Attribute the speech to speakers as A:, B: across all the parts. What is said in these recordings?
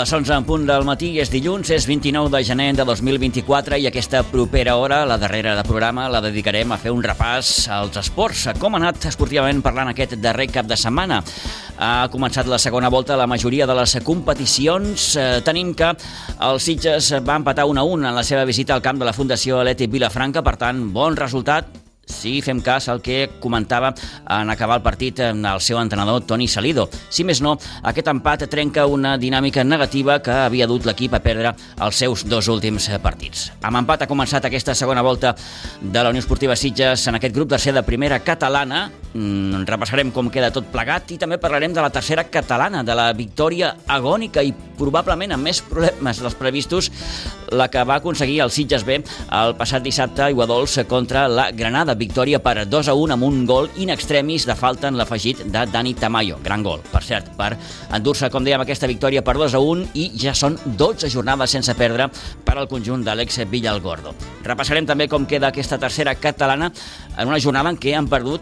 A: Les 11 en punt del matí és dilluns, és 29 de gener de 2024 i aquesta propera hora, la darrera de programa, la dedicarem a fer un repàs als esports. Com ha anat esportivament parlant aquest darrer cap de setmana? Ha començat la segona volta la majoria de les competicions. Eh, tenim que el Sitges va empatar 1 a 1 en la seva visita al camp de la Fundació Atlètic Vilafranca, per tant, bon resultat si fem cas al que comentava en acabar el partit el seu entrenador Toni Salido. Si més no, aquest empat trenca una dinàmica negativa que havia dut l'equip a perdre els seus dos últims partits. Amb empat ha començat aquesta segona volta de la Unió Esportiva Sitges en aquest grup tercer de primera catalana. Mm, repassarem com queda tot plegat i també parlarem de la tercera catalana, de la victòria agònica i probablement amb més problemes dels previstos la que va aconseguir el Sitges B el passat dissabte a Iguadols contra la Granada victòria per 2 a 1 amb un gol in extremis de falta en l'afegit de Dani Tamayo. Gran gol, per cert, per endur-se, com dèiem, aquesta victòria per 2 a 1 i ja són 12 jornades sense perdre per al conjunt d'Àlex Villalgordo. Repassarem també com queda aquesta tercera catalana en una jornada en què han perdut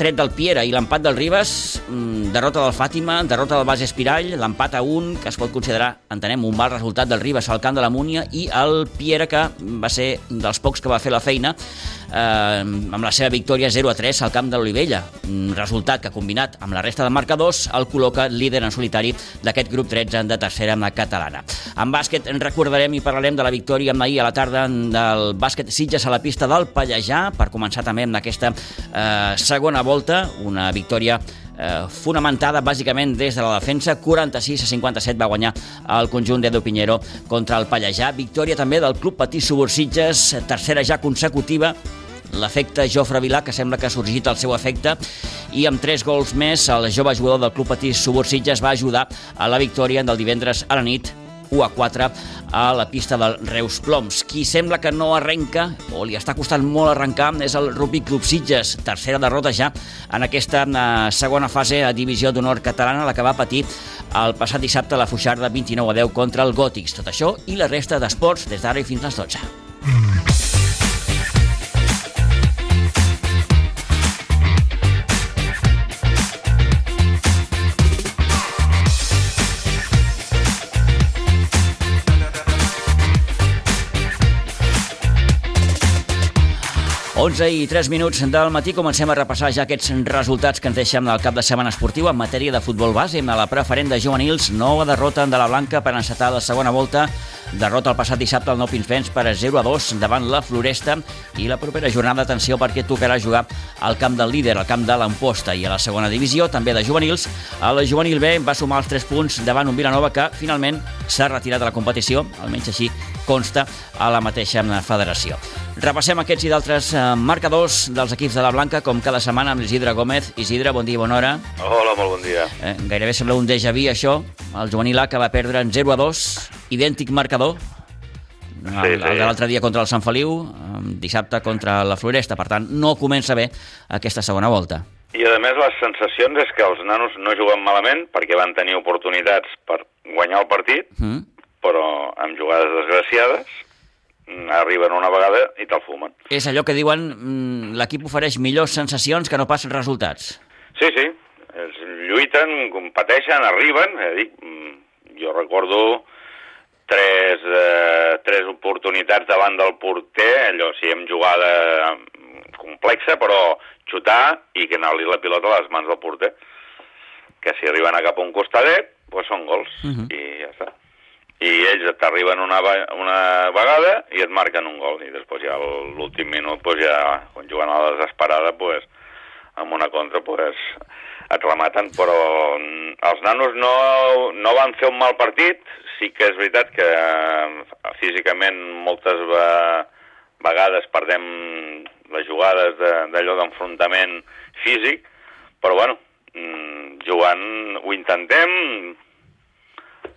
A: tret del Piera i l'empat del Ribes, mm, derrota del Fàtima, derrota del Bas Espirall, l'empat a un, que es pot considerar, entenem, un mal resultat del Ribes al camp de la Múnia, i el Piera, que va ser dels pocs que va fer la feina, eh, amb la seva victòria 0 a 3 al camp de l'Olivella. Un resultat que, combinat amb la resta de marcadors, el col·loca líder en solitari d'aquest grup 13 de tercera amb la catalana. En bàsquet en recordarem i parlarem de la victòria ahir a la tarda del bàsquet Sitges a la pista del Pallejà, per començar també amb aquesta eh, segona volta, una victòria eh, fonamentada bàsicament des de la defensa, 46 a 57 va guanyar el conjunt d'Edo Pinheiro contra el Pallejà. Victòria també del Club Patí Subursitges, tercera ja consecutiva, l'efecte Jofre Vilà, que sembla que ha sorgit el seu efecte, i amb tres gols més, el jove jugador del Club Patí Subursitges va ajudar a la victòria del divendres a la nit 1 a 4 a la pista del Reus Ploms. Qui sembla que no arrenca, o li està costant molt arrencar, és el Rugby Club Sitges, tercera derrota ja en aquesta eh, segona fase a Divisió d'Honor Catalana, la que va patir el passat dissabte la Fuixarda 29 a 10 contra el Gòtics. Tot això i la resta d'esports des d'ara i fins les 12. Onze i 3 minuts del matí comencem a repassar ja aquests resultats que ens deixem del cap de setmana esportiu en matèria de futbol base. A la preferent de juvenils, nova derrota de la Blanca per encetar la segona volta. Derrota el passat dissabte al Nou Pinsbens per 0 a 2 davant la Floresta i la propera jornada, atenció, perquè tocarà jugar al camp del líder, al camp de l'Amposta i a la segona divisió, també de juvenils. El juvenil B va sumar els 3 punts davant un Vilanova que finalment s'ha retirat de la competició, almenys així consta a la mateixa federació. Repassem aquests i d'altres eh, marcadors dels equips de la Blanca, com cada setmana amb l'Isidre Gómez. Isidre, bon dia i bona hora.
B: Hola, molt bon dia.
A: Eh, gairebé sembla un déjà vu, això. El juvenil A que va perdre en 0 a 2, idèntic marcador.
B: Sí,
A: el
B: sí.
A: de l'altre dia contra el Sant Feliu, dissabte contra la Floresta. Per tant, no comença bé aquesta segona volta.
B: I a més les sensacions és que els nanos no juguen malament perquè van tenir oportunitats per guanyar el partit,
A: Mm?
B: Però amb jugades desgraciades mm, arriben una vegada i te'l fumen.
A: És allò que diuen mm, l'equip ofereix millors sensacions que no pas resultats.
B: Sí, sí, es lluiten, competeixen, arriben, eh, dic, mm, jo recordo tres, eh, tres oportunitats davant del porter, allò sí, amb jugada complexa, però xutar i que anar-li la pilota a les mans del porter. Que si arriben a cap a un costadet, doncs són gols,
A: Mhm.
B: i ja està. I ells t'arriben una, una vegada i et marquen un gol, i després ja l'últim minut, doncs ja, quan juguen a la desesperada, doncs, amb una contra, pues, et rematen, però mm, els nanos no, no van fer un mal partit, sí que és veritat que eh, físicament moltes ve vegades perdem les jugades de- d'allò d'enfrontament físic, però bueno, mm, jugant ho intentem,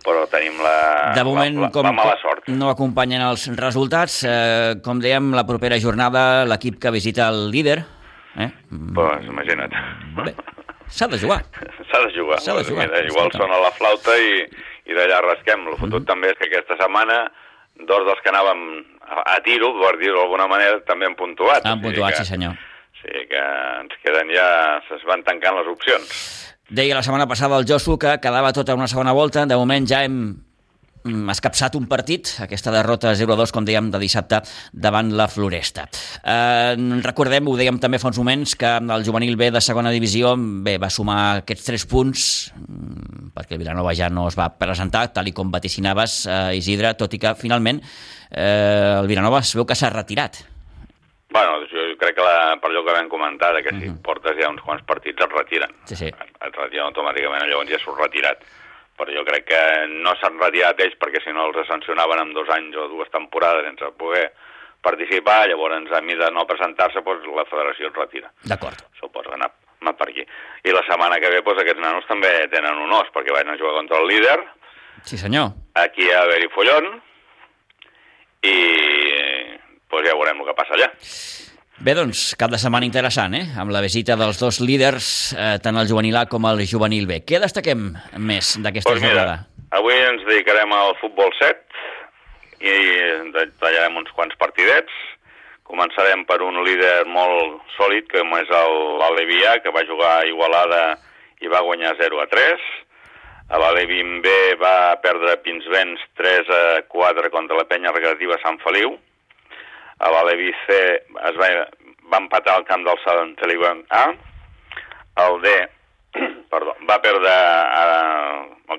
B: però tenim la,
A: De moment,
B: la, la,
A: com
B: la mala sort.
A: no acompanyen els resultats, eh, com dèiem, la propera jornada l'equip que visita el líder... Eh? mm,
B: Pues imagina't.
A: Bé, s'ha de jugar.
B: S'ha de jugar.
A: S'ha de jugar.
B: Mira, igual sona la flauta i, i d'allà rasquem. El fotut
A: Mhm.
B: també és que aquesta setmana dos dels que anàvem a, a tiro, per dir-ho d'alguna manera, també han puntuat.
A: Han
B: O sigui
A: puntuat,
B: que,
A: sí senyor.
B: Sí, que ens queden ja... Es van tancant les opcions.
A: Deia la setmana passada el Josu que quedava tota una segona volta. De moment ja hem mm, escapçat un partit, aquesta derrota 0-2, com dèiem, de dissabte davant la Floresta. Eh, recordem, ho dèiem també fa uns moments, que el juvenil B de segona divisió bé, va sumar aquests tres punts mm, perquè el Vilanova ja no es va presentar, tal i com vaticinaves, eh, Isidre, tot i que finalment eh, el Vilanova es veu que s'ha retirat.
B: Bueno, jo crec que la, per allò que vam comentar, que si mm -hmm. portes ja uns quants partits et retiren.
A: Sí, sí.
B: Et retiren automàticament, llavors ja surt retirat. Però jo crec que no s'han retirat ells perquè si no els sancionaven en dos anys o dues temporades sense poder participar, llavors a mi de no presentar-se doncs, la federació es retira.
A: D'acord.
B: Suposo que anar, anar per aquí. I la setmana que ve doncs, aquests nanos també tenen un os perquè van a jugar contra el líder.
A: Sí, senyor.
B: Aquí a Berifollón i doncs ja veurem el que passa allà.
A: Bé, doncs, cap de setmana interessant, eh? Amb la visita dels dos líders, eh, tant el juvenil A com el juvenil B. Què destaquem més d'aquesta
B: pues
A: jornada?
B: Avui ens dedicarem al futbol 7 i tallarem uns quants partidets. Començarem per un líder molt sòlid, com és l'Alevià, que va jugar a Igualada i va guanyar 0 a 3. L'Alevin B va perdre Pinsbens 3 a 4 contra la penya recreativa Sant Feliu a l'Alevi C es va, va empatar al camp del Sant Feliu A, el D perdó, va perdre eh,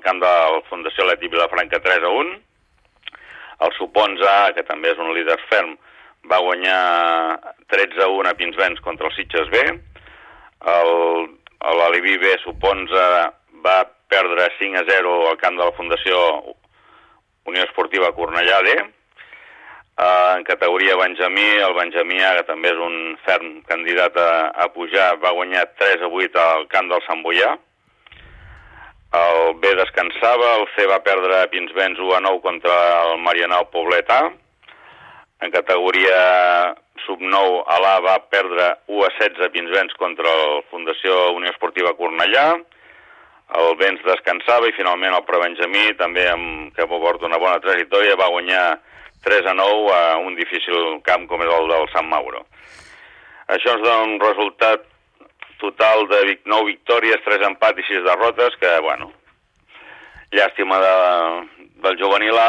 B: camp de la Fundació Leti Vilafranca 3 a 1, el Supons A, que també és un líder ferm, va guanyar 13 a 1 a Pinsbens contra el Sitges B, l'Alibi B, Supons A, va perdre 5 a 0 al camp de la Fundació Unió Esportiva Cornellà D, Uh, en categoria Benjamí, el Benjamí que també és un ferm candidat a, a pujar, va guanyar 3 a 8 al camp del Sant Boià. El B descansava, el C va perdre a Pinsbens 1 a 9 contra el Marianao Poblet A. En categoria sub-9, a l'A va perdre 1 a 16 a Pinsbens contra el Fundació Unió Esportiva Cornellà. El Vents descansava i finalment el Prebenjamí, també amb, que porta una bona trajectòria, va guanyar 3 a 9 a un difícil camp com és el del Sant Mauro. Això ens dona un resultat total de 9 victòries, 3 empats i 6 derrotes, que, bueno, llàstima de, del juvenil A,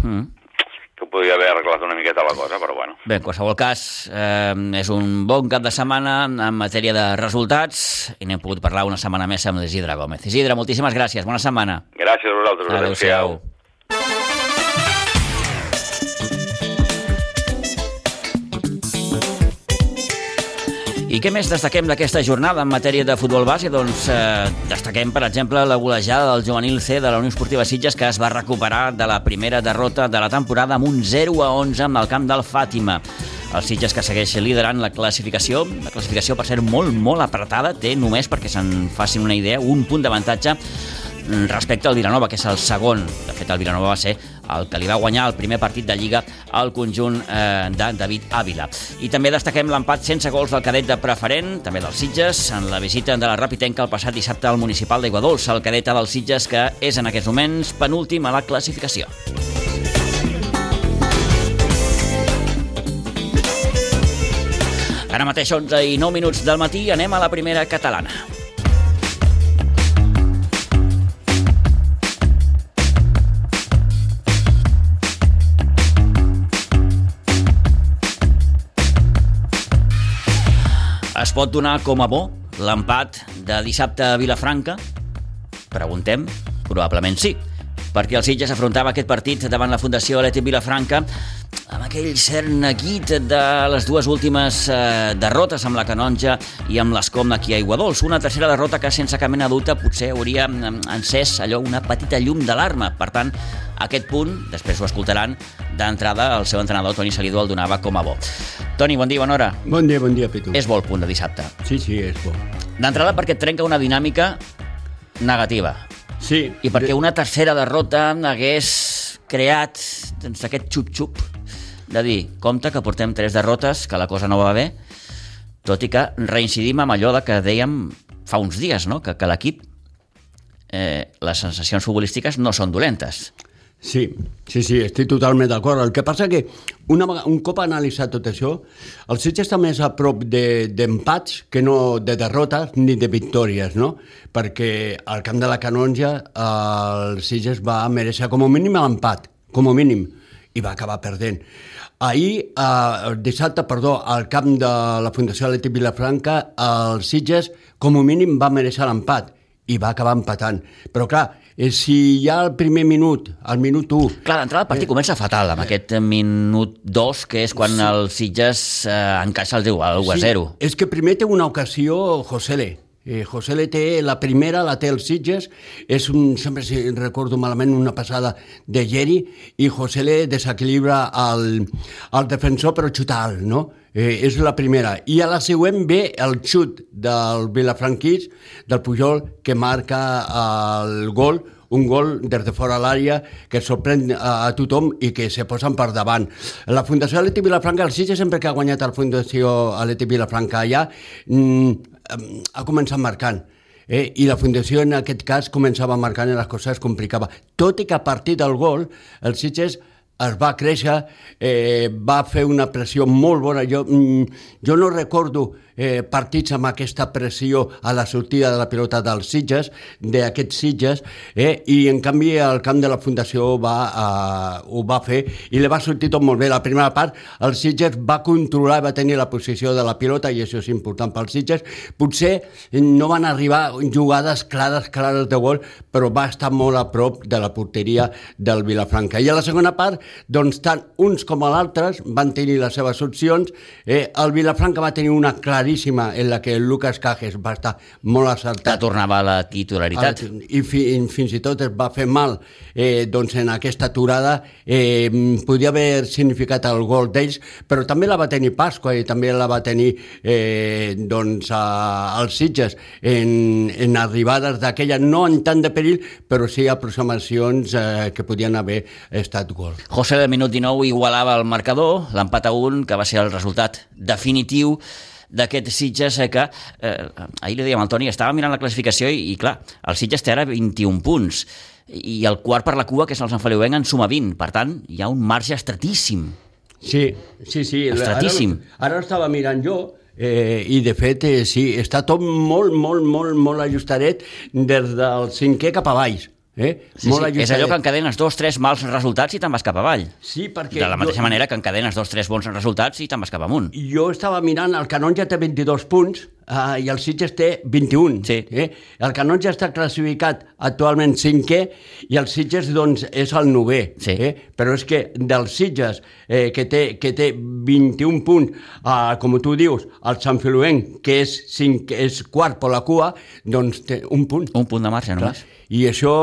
B: mm. que podria haver arreglat una miqueta la cosa, però bueno.
A: Bé, en qualsevol cas, eh, és un bon cap de setmana en matèria de resultats i n'hem pogut parlar una setmana més amb l'Isidre Gómez. Isidre, moltíssimes gràcies, bona setmana.
B: Gràcies a vosaltres.
A: Adéu-siau. Adéu I què més destaquem d'aquesta jornada en matèria de futbol base? Doncs eh, destaquem, per exemple, la golejada del juvenil C de la Unió Esportiva Sitges que es va recuperar de la primera derrota de la temporada amb un 0 a 11 amb el camp del Fàtima. El Sitges que segueix liderant la classificació, la classificació per ser molt, molt apretada, té només, perquè se'n facin una idea, un punt d'avantatge respecte al Vilanova, que és el segon. De fet, el Vilanova va ser el que li va guanyar el primer partit de Lliga al conjunt eh, de David Ávila. I també destaquem l'empat sense gols del cadet de preferent, també dels Sitges, en la visita de la Rapitenca el passat dissabte al municipal d'Aiguadols, el cadet dels Sitges, que és en aquests moments penúltim a la classificació. Ara mateix 11 i 9 minuts del matí anem a la primera catalana. Es pot donar com a bo l'empat de dissabte a Vilafranca? Preguntem. Probablement sí, perquè el Sitges afrontava aquest partit davant la Fundació Atlètic Vilafranca aquell cert neguit de les dues últimes eh, derrotes amb la Canonja i amb l'Escom aquí a Iguadols. Una tercera derrota que sense cap mena dubte potser hauria encès allò una petita llum d'alarma. Per tant, aquest punt, després ho escoltaran, d'entrada el seu entrenador Toni Salido el donava com a bo. Toni, bon dia, bona hora.
C: Bon dia, bon dia, Pitu.
A: És bo el punt de dissabte.
C: Sí, sí, és bo.
A: D'entrada perquè trenca una dinàmica negativa.
C: Sí.
A: I perquè una tercera derrota hagués creat doncs, aquest xup-xup de dir, compte que portem tres derrotes, que la cosa no va bé, tot i que reincidim amb allò de que dèiem fa uns dies, no? que, que l'equip, eh, les sensacions futbolístiques no són dolentes.
C: Sí, sí, sí, estic totalment d'acord. El que passa que una, un cop analitzat tot això, el Sitges està més a prop d'empats de, que no de derrotes ni de victòries, no? Perquè al camp de la Canonja el Sitges va mereixer com a mínim l'empat, com a mínim, i va acabar perdent. Ahir, eh, dissabte, perdó, al camp de la Fundació Atlètic Vilafranca, el Sitges com a mínim va mereixer l'empat i va acabar empatant. Però clar, eh, si ja al primer minut, al minut 1...
A: Clar, d'entrada el partit eh, comença fatal, amb eh, aquest minut 2, que és quan sí. el Sitges eh, encaixa el 1 a 0.
C: Sí, és que primer té una ocasió José Eh, José le té la primera, la té el Sitges, és un, sempre si recordo malament, una passada de Geri, i José le desequilibra el, el defensor però xuta alt, no? Eh, és la primera. I a la següent ve el xut del Vilafranquís, del Pujol, que marca el gol, un gol des de fora l'àrea que sorprèn a, a tothom i que se posen per davant. La Fundació Aleti Vilafranca, el Sitges sempre que ha guanyat la Fundació Aleti Vilafranca allà, mm, ha començat marcant. Eh? I la Fundació en aquest cas començava marcant i les coses es complicava. Tot i que a partir del gol el Sitges es va créixer, eh, va fer una pressió molt bona. Jo, mm, jo no recordo eh, partits amb aquesta pressió a la sortida de la pilota dels Sitges, d'aquests Sitges, eh, i en canvi el camp de la Fundació va, eh, ho va fer i li va sortir tot molt bé. La primera part, el Sitges va controlar, va tenir la posició de la pilota, i això és important pels Sitges. Potser no van arribar jugades clares, clares de gol, però va estar molt a prop de la porteria del Vilafranca. I a la segona part, doncs tant uns com l'altres van tenir les seves opcions. Eh, el Vilafranca va tenir una clara claríssima en la que el Lucas Cajes va estar molt acertat.
A: Que tornava a la titularitat.
C: I fi, fins i tot es va fer mal eh, doncs en aquesta aturada. Eh, podia haver significat el gol d'ells, però també la va tenir Pasqua i també la va tenir eh, doncs, a, als Sitges en, en arribades d'aquella, no en tant de perill, però sí aproximacions eh, que podien haver estat gol.
A: José, del minut 19, igualava el marcador, l'empat a un, que va ser el resultat definitiu d'aquest Sitges eh, que, eh, ahir li dèiem al Toni, estava mirant la classificació i, i clar, el Sitges té ara 21 punts i el quart per la cua, que és el Sant Feliuenc, en suma 20. Per tant, hi ha un marge estratíssim.
C: Sí, sí, sí.
A: Estratíssim.
C: Ara, ara estava mirant jo, Eh, I, de fet, eh, sí, està tot molt, molt, molt, molt ajustadet des del cinquè cap a baix. Eh?
A: Sí, Molt sí. És allò que encadenes dos, tres mals resultats i te'n vas cap avall.
C: Sí, perquè...
A: De la mateixa jo... manera que encadenes dos, tres bons resultats i te'n vas cap amunt.
C: Jo estava mirant, el Canonja té 22 punts uh, i el Sitges té 21.
A: Sí.
C: Eh? El Canonja està classificat actualment cinquè i el Sitges doncs, és el novè.
A: Sí.
C: Eh? Però és que del Sitges, eh, que, té, que té 21 punts, uh, com tu dius, el Sant Filuenc, que és, cinc, és quart per la cua, doncs té un punt.
A: Un punt de marge només. Clar.
C: I això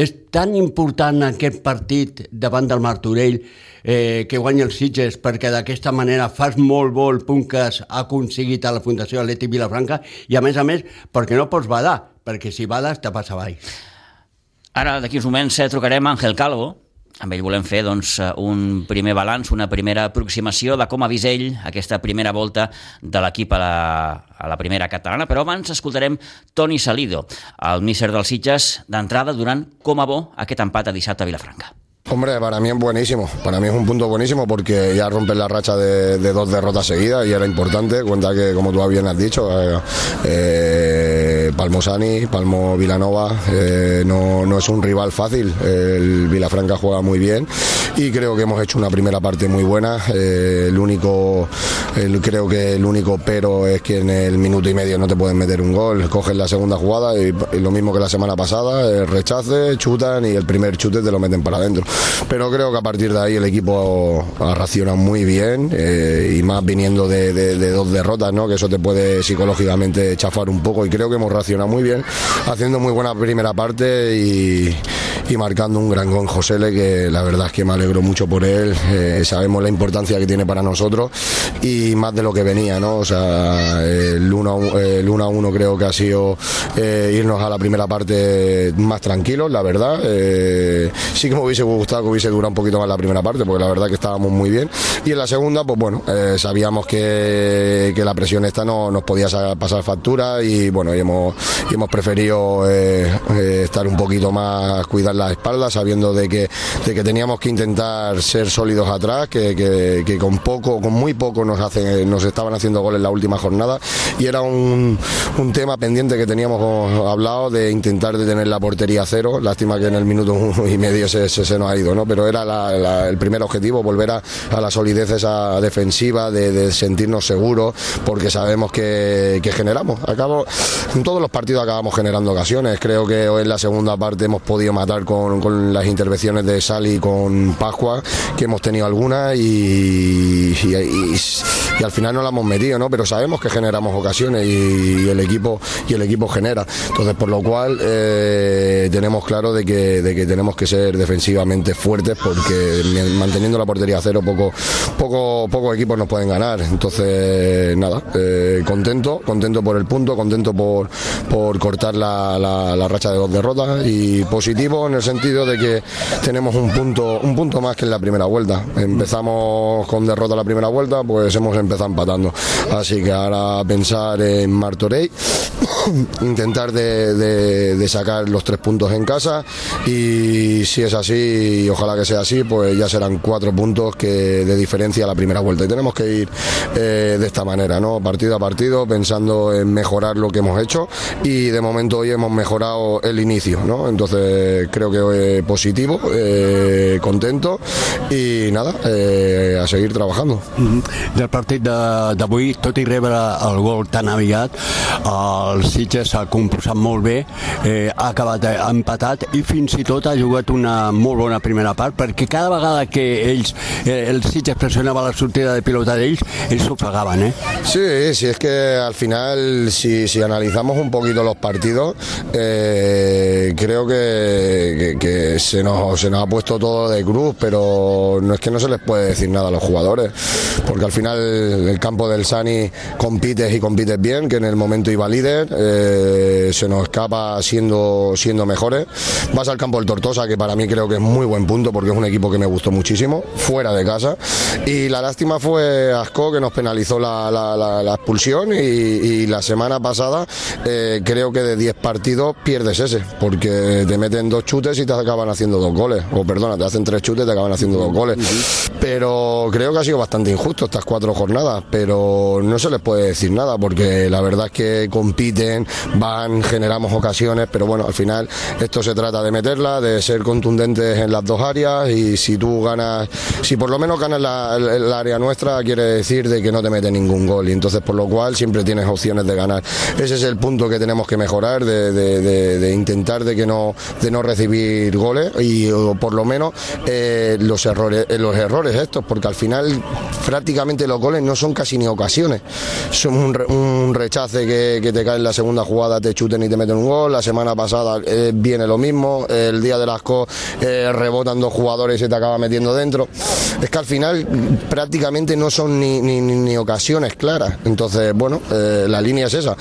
C: és tan important aquest partit davant del Martorell eh, que guanya els Sitges perquè d'aquesta manera fas molt bo el punt que has aconseguit a la Fundació Atlètic Vilafranca i a més a més perquè no pots badar, perquè si bades te passa avall.
A: Ara, d'aquí uns moments, eh, trucarem a Ángel Calvo, amb ell volem fer doncs, un primer balanç, una primera aproximació de com ha vist ell aquesta primera volta de l'equip a, la, a la primera catalana, però abans escoltarem Toni Salido, el míster dels Sitges, d'entrada donant com a bo aquest empat a dissabte a Vilafranca.
D: Hombre, para mí es buenísimo, para mí es un punto buenísimo porque ya romper la racha de, de dos derrotas seguidas y era importante, cuenta que como tú bien has dicho, eh, eh, Palmosani, Palmo Vilanova eh, no, no, es un rival fácil, el Vilafranca juega muy bien y creo que hemos hecho una primera parte muy buena, eh, el único, creo que el único pero es que en el minuto y medio no te pueden meter un gol, cogen la segunda jugada y, lo mismo que la semana pasada, el rechace, chutan y el primer chute te lo meten para adentro. Pero creo que a partir de ahí el equipo ha racionado muy bien eh, y más viniendo de, de, de, dos derrotas, ¿no? que eso te puede psicológicamente chafar un poco y creo que hemos muy bien, haciendo muy buena primera parte y, y marcando un gran gol Josele que la verdad es que me alegro mucho por él, eh, sabemos la importancia que tiene para nosotros y más de lo que venía, ¿no? O sea, el 1 el 1 a 1 creo que ha sido eh, irnos a la primera parte más tranquilos, la verdad. Eh, sí que me hubiese gustado que hubiese durado un poquito más la primera parte, porque la verdad que estábamos muy bien. Y en la segunda, pues bueno, sabíamos que, que, la presión esta no nos podía pasar factura y bueno, hemos, hemos preferido estar un poquito más, cuidar la espalda, sabiendo de que, de que teníamos que intentar ser sólidos atrás, que, que, con poco, con muy poco nos hacen, nos estaban haciendo goles la última jornada y era un, un tema pendiente que teníamos hablado de intentar detener la portería cero. Lástima que en el minuto uno y medio se, se, nos ha ido, ¿no? Pero era el primer objetivo, volver a, a la solidez esa defensiva, de, de sentirnos seguros, porque sabemos que, que generamos. Acabo, en todos los partidos acabamos generando ocasiones. Creo que hoy en la segunda parte hemos podido matar con, las intervenciones de Sali con Pascua, que hemos tenido algunas y, al final no la hemos metido, ¿no? Pero sabemos que generamos ocasiones y, el equipo y el equipo genera. Entonces, por lo cual eh, tenemos claro de que, de que tenemos que ser defensivamente fuertes porque manteniendo la portería a cero poco, poco, pocos equipos nos pueden ganar. Entonces, nada, eh, contento, contento por el punto, contento por, por cortar la, la, racha de dos derrotas y positivo en el sentido de que tenemos un punto, un punto más que en la primera vuelta. Empezamos con derrota la primera vuelta, pues hemos empezado empatando. Así que ahora pensar en Martorey, intentar de, sacar los tres puntos en casa y si es así, ojalá que sea así, pues ya serán cuatro puntos que de diferencia a la primera vuelta. Y tenemos que ir eh, de esta manera, ¿no? Partido a partido, pensando en mejorar lo que hemos hecho y de momento hoy hemos mejorado el inicio, ¿no? Entonces creo que hoy positivo, eh, contento y nada, eh, a seguir trabajando.
C: Mm -hmm. Del partit d'avui, tot i rebre el gol tan aviat, el Sitges s'ha composat molt bé, eh, ha acabat empatat i fins i tot ha jugat una molt bona primera part perquè cada vegada que ells eh, el Sitges presionaba la sortida de pilota de ellos, ellos sufragaban, ¿eh?
D: Sí, sí, es que al final, si, si analizamos un poquito los partidos, eh, creo que, que, que, se, nos, se nos ha puesto todo de cruz, pero no es que no se les puede decir nada a los jugadores, porque al final el campo del Sani compites y compites bien, que en el momento iba líder, eh, se nos escapa siendo, siendo mejores. Vas al campo del Tortosa, que para mí creo que es muy buen punto, porque es un equipo que me gustó muchísimo, fuera de casa. Y la lástima fue Asco que nos penalizó la, la, la, la expulsión y, y, la semana pasada eh, creo que de 10 partidos pierdes ese, porque te meten dos chutes y te acaban haciendo dos goles. O perdona, te hacen tres chutes y te acaban haciendo dos goles. Pero creo que ha sido bastante injusto estas cuatro jornadas, pero no se les puede decir nada, porque la verdad es que compiten, van, generamos ocasiones, pero bueno, al final esto se trata de meterla, de ser contundentes en las dos áreas y si tú ganas, si por lo menos ganas la, el área nuestra, quiere decir de que no te mete ningún gol. Y entonces, por lo cual, siempre tienes opciones de ganar. Ese es el punto que tenemos que mejorar, de, de, de, de intentar de que no, de no recibir goles y o por lo menos eh, los errores, eh, los errores estos, porque al final prácticamente los goles no son casi ni ocasiones. Son un, un rechace que, te cae en la segunda jugada, te chuten y te meten un gol. La semana pasada eh, viene lo mismo. El día de las co eh, rebotan dos jugadores y se te acaba metiendo dentro es que al final prácticamente no son ni, ni, ocasiones claras. Entonces, bueno, la línea es esa,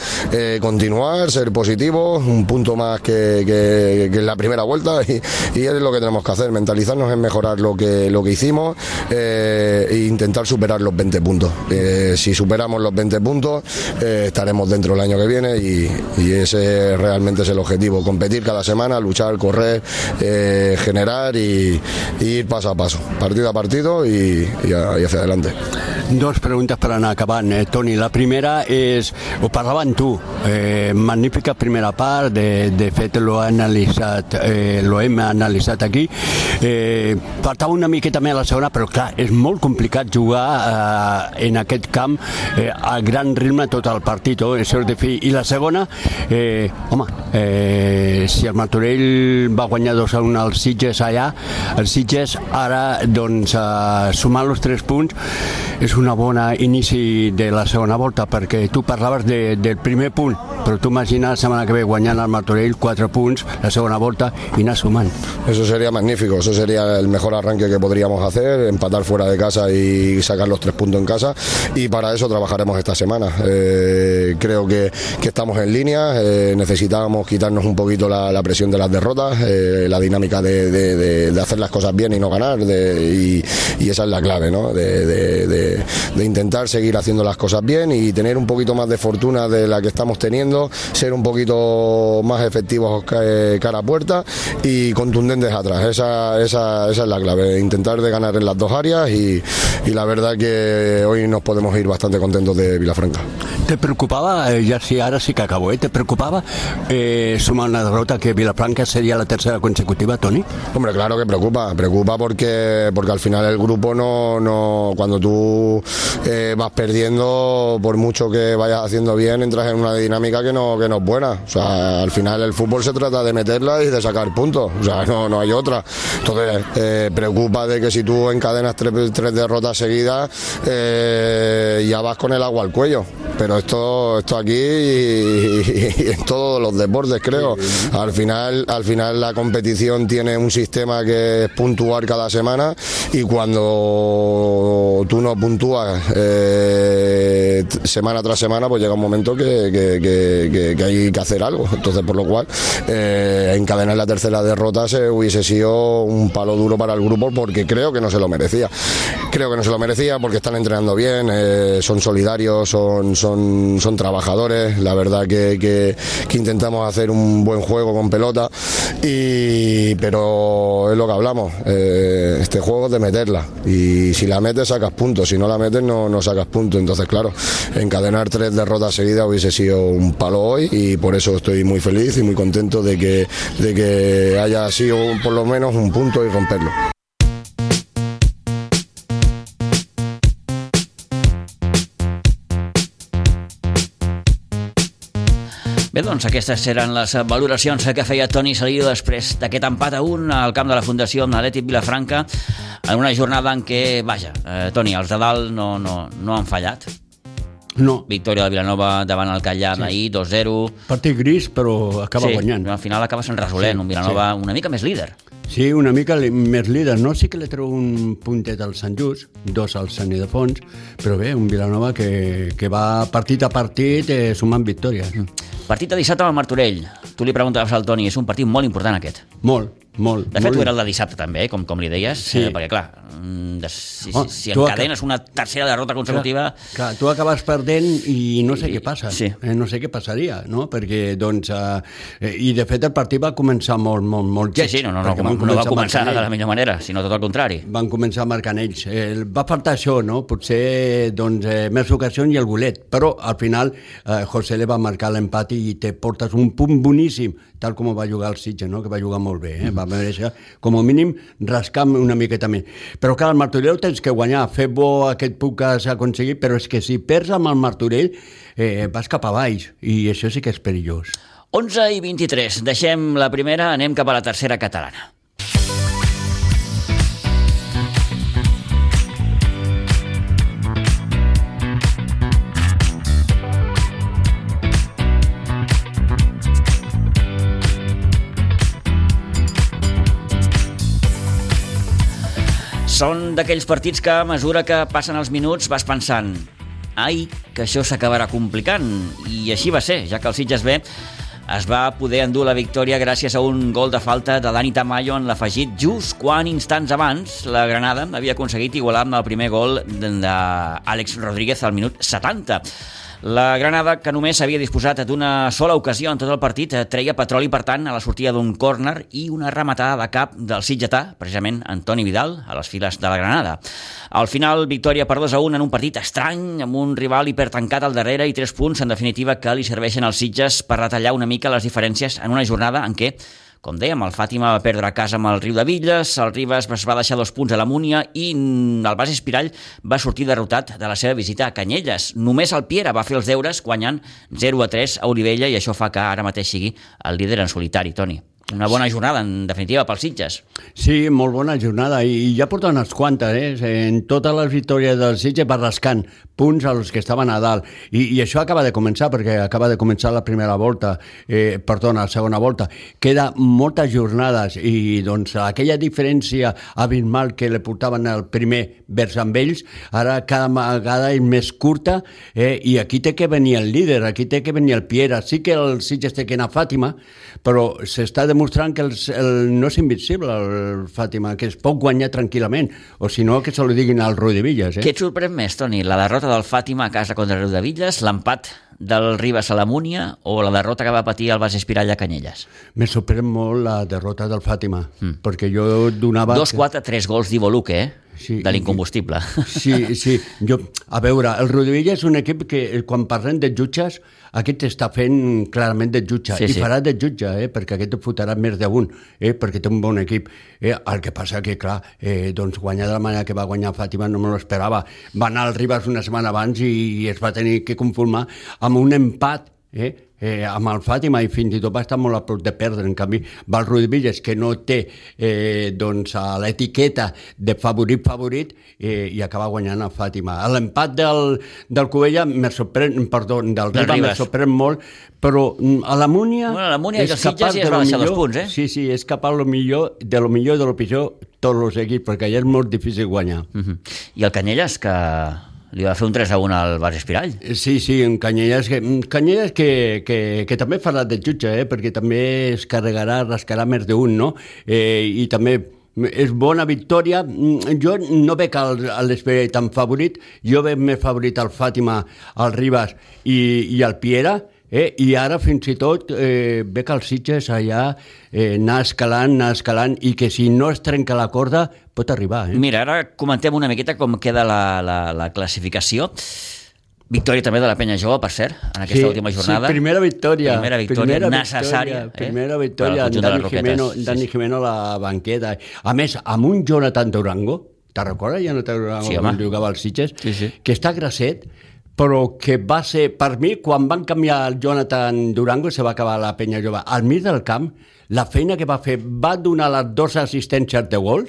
D: continuar, ser positivos, un punto más que, que en la primera vuelta y, y, es lo que tenemos que hacer, mentalizarnos en mejorar lo que, lo que hicimos eh, e intentar superar los 20 puntos. Eh, si superamos los 20 puntos, eh, estaremos dentro el año que viene y, ese realmente es el objetivo, competir cada semana, luchar, correr, eh, generar y, ir paso a paso, partido a partido y hacia adelante.
C: Dos preguntes per anar acabant, eh, Toni. La primera és, ho parlava amb tu, eh, magnífica primera part, de, de fet lo, ha analitzat, eh, lo hem analitzat aquí. Eh, faltava una miqueta més a la segona, però clar, és molt complicat jugar eh, en aquest camp eh, a gran ritme tot el partit, oh, això és de fi. I la segona, eh, home, eh, si el Martorell va guanyar 2 a 1 als Sitges allà, els Sitges ara, doncs, eh, sumant els tres punts, és una bona inici de la segona volta, perquè tu parlaves de, del primer punt, però tu imagina la setmana que ve guanyant al Martorell 4 punts, la segona volta, i anar sumant.
D: Eso sería magnífico, eso sería el mejor arranque que podríamos hacer, empatar fuera de casa y sacar los tres puntos en casa, y para eso trabajaremos esta semana. Eh, creo que, que, estamos en línea, eh, necesitábamos quitarnos un poquito la, presión de las derrotas, eh, la dinámica de, de, hacer las cosas bien y no ganar, y, y, esa es la clave, ¿no? de, de intentar seguir haciendo las cosas bien y tener un poquito más de fortuna de la que estamos teniendo, ser un poquito más efectivos cara a puerta y contundentes atrás. Esa, esa, esa es la clave, intentar de ganar en las dos áreas y, y la verdad que hoy nos podemos ir bastante contentos de Vilafranca.
C: ¿Te preocupaba, eh, ya sí, ahora sí que acabo, ¿eh? ¿te preocupaba eh, sumar una derrota que Vilafranca sería la tercera consecutiva, Tony?
D: Hombre, claro que preocupa, preocupa porque, porque al final el grupo no, no cuando tú eh, vas perdiendo, por mucho que vayas haciendo bien, entras en una dinámica que no, que no es buena. O sea, al final el fútbol se trata de meterla y de sacar puntos, o sea, no, no hay otra. Entonces, eh, preocupa de que si tú encadenas tres, tres derrotas seguidas, eh, ya vas con el agua al cuello. Pero esto, esto aquí y, en todos los deportes, creo. Al final, al final la competición tiene un sistema que es puntuar cada semana y cuando tú no puntúas eh, semana tras semana, pues llega un momento que, hay que hacer algo. Entonces, por lo cual, eh, encadenar la tercera derrota se hubiese sido un palo duro para el grupo porque creo que no se lo merecía. Creo que no se lo merecía porque están entrenando bien, eh, son solidarios, son, son, son trabajadores. La verdad que, intentamos hacer un buen juego con pelota, y, pero es lo que hablamos. Este juego es de meterla y si la metes sacas puntos, si no la metes no, sacas puntos. Entonces, claro, encadenar tres derrotas seguidas hubiese sido un palo hoy y por eso estoy muy feliz y muy contento de que, de que haya sido por lo menos un punto y romperlo.
A: Doncs aquestes eren les valoracions que feia Toni Salido després d'aquest empat a un al camp de la Fundació Atlètic Vilafranca en una jornada en què, vaja, eh, Toni, els de dalt no, no, no han fallat.
C: No.
A: Victòria de Vilanova davant el Callà sí. d'ahir, 2-0.
C: Partit gris, però acaba
A: sí,
C: guanyant.
A: al final acaba sent resolent, sí, un Vilanova sí. una mica més líder.
C: Sí, una mica més líder. No sí que li treu un puntet al Sant Just, dos al Sant Ildefons, però bé, un Vilanova que, que va partit a partit eh, sumant victòries. Mm.
A: Partit de dissabte amb el Martorell. Tu li preguntaves al Toni, és un partit molt important aquest.
C: Molt, molt.
A: De fet,
C: molt...
A: ho era el de dissabte també, com, com li deies, sí. eh, perquè clar, mm, de, si, oh, si, si encadenes una tercera derrota consecutiva...
C: Clar, clar, tu acabes perdent i no sé I, què passa,
A: sí.
C: eh, no sé què passaria, no? Perquè, doncs, eh, i de fet el partit va començar molt, molt, molt lleig.
A: Sí, sí, no, no, no, no, no va començar de la millor manera, sinó tot el contrari.
C: Van començar marcant ells. Eh, va faltar això, no? Potser, doncs, eh, més ocasions i el golet, però al final eh, José le va marcar l'empat i te portes un punt boníssim, tal com va jugar el Sitges, no? que va jugar molt bé, eh? va mereixer com a mínim rascar una miqueta més. Però clar, el Martorell tens que guanyar, fer bo aquest punt que s'ha aconseguit, però és que si perds amb el Martorell eh, vas cap a baix i això sí que és perillós.
A: 11 i 23, deixem la primera, anem cap a la tercera catalana. Són d'aquells partits que a mesura que passen els minuts vas pensant ai, que això s'acabarà complicant. I així va ser, ja que el Sitges B es va poder endur la victòria gràcies a un gol de falta de Dani Tamayo en l'afegit just quan instants abans la Granada havia aconseguit igualar amb el primer gol d'Àlex Rodríguez al minut 70. La Granada, que només s'havia disposat d'una sola ocasió en tot el partit, eh, treia petroli, per tant, a la sortida d'un córner i una rematada de cap del sitgetà, precisament Antoni Vidal, a les files de la Granada. Al final, victòria per 2 a 1 en un partit estrany, amb un rival hipertancat al darrere i tres punts, en definitiva, que li serveixen als Sitges per retallar una mica les diferències en una jornada en què com dèiem, el Fàtima va perdre a casa amb el Riu de Villes, el Ribas es va deixar dos punts a la Múnia i el Bas Espirall va sortir derrotat de la seva visita a Canyelles. Només el Piera va fer els deures guanyant 0 a 3 a Olivella i això fa que ara mateix sigui el líder en solitari, Toni. Una bona jornada, en definitiva, pels Sitges.
C: Sí, molt bona jornada, i ja porten unes quantes, eh? En totes les victòries del Sitges va rascant punts als que estaven a dalt. I, I això acaba de començar, perquè acaba de començar la primera volta, eh, perdona, la segona volta. Queda moltes jornades, i doncs aquella diferència abismal que le portaven el primer vers amb ells, ara cada vegada és més curta, eh? i aquí té que venir el líder, aquí té que venir el Piera. Sí que el Sitges té que anar a Fàtima, però s'està demostrant demostrant que els, el, no és invincible el Fàtima, que es pot guanyar tranquil·lament, o si no, que se lo diguin al Rui de Villas. Eh?
A: Què et sorprèn més, Toni? La derrota del Fàtima a casa contra el Riu de Villas, l'empat del Ribas a la Múnia o la derrota que va patir el Bas Espirall a Canyelles?
C: Me sorprèn molt la derrota del Fàtima, mm. perquè jo donava...
A: Dos, quatre, tres gols d'Ivoluque, eh? Sí, de l'incombustible.
C: Sí, sí. Jo, a veure, el Rodovilla és un equip que, eh, quan parlem de jutges, aquest està fent clarament de jutge, sí, i sí. farà de jutge, eh, perquè aquest fotrà més d'un, eh, perquè té un bon equip. Eh, el que passa que, clar, eh, doncs guanyar de la manera que va guanyar Fàtima no me l'esperava. Va anar al Ribas una setmana abans i, i es va tenir que conformar amb un empat eh, eh, amb el Fàtima i fins i tot va estar molt a prop de perdre. En canvi, va el Rui Villas, que no té eh, doncs, l'etiqueta de favorit-favorit eh, i acaba guanyant el Fàtima. L'empat del, del Covella me sorprèn, perdó, del Riba me sorprèn molt, però mm, a la Múnia...
A: Bueno, la Múnia és capaç de lo millor, dos punts, eh?
C: Sí, sí, és capaç lo millor, de lo millor de lo pitjor tots els equips, perquè allà és molt difícil guanyar. Uh
A: -huh. I el Canyelles, que li va fer un 3 a 1 al Bas Espirall.
C: Sí, sí, en Canyelles, que, Canyelles que, que, que també farà de jutge, eh? perquè també es carregarà, rascarà més d'un, no? Eh, I també és bona victòria. Jo no veig l'Espirall tan favorit, jo veig més favorit al Fàtima, al Ribas i, i al Piera, Eh? I ara fins i tot eh, ve que els Sitges allà eh, anar escalant, anar escalant, i que si no es trenca la corda pot arribar. Eh?
A: Mira, ara comentem una miqueta com queda la, la, la classificació. Victòria també de la Penya Jove, per cert, en aquesta
C: sí,
A: última jornada.
C: Sí, primera victòria.
A: Primera victòria
C: primera
A: necessària.
C: Victòria, eh? Primera victòria, Dani, Jimeno, sí, Dani Jimeno a la banqueta. A més, amb un Jonathan Durango, te'n recordes, Jonathan Durango, sí, quan jugava als Sitges? Sí, sí. Que està grasset, però que va ser, per mi, quan van canviar el Jonathan Durango, se va acabar la penya jove. Al mig del camp, la feina que va fer, va donar les dues assistències de gol,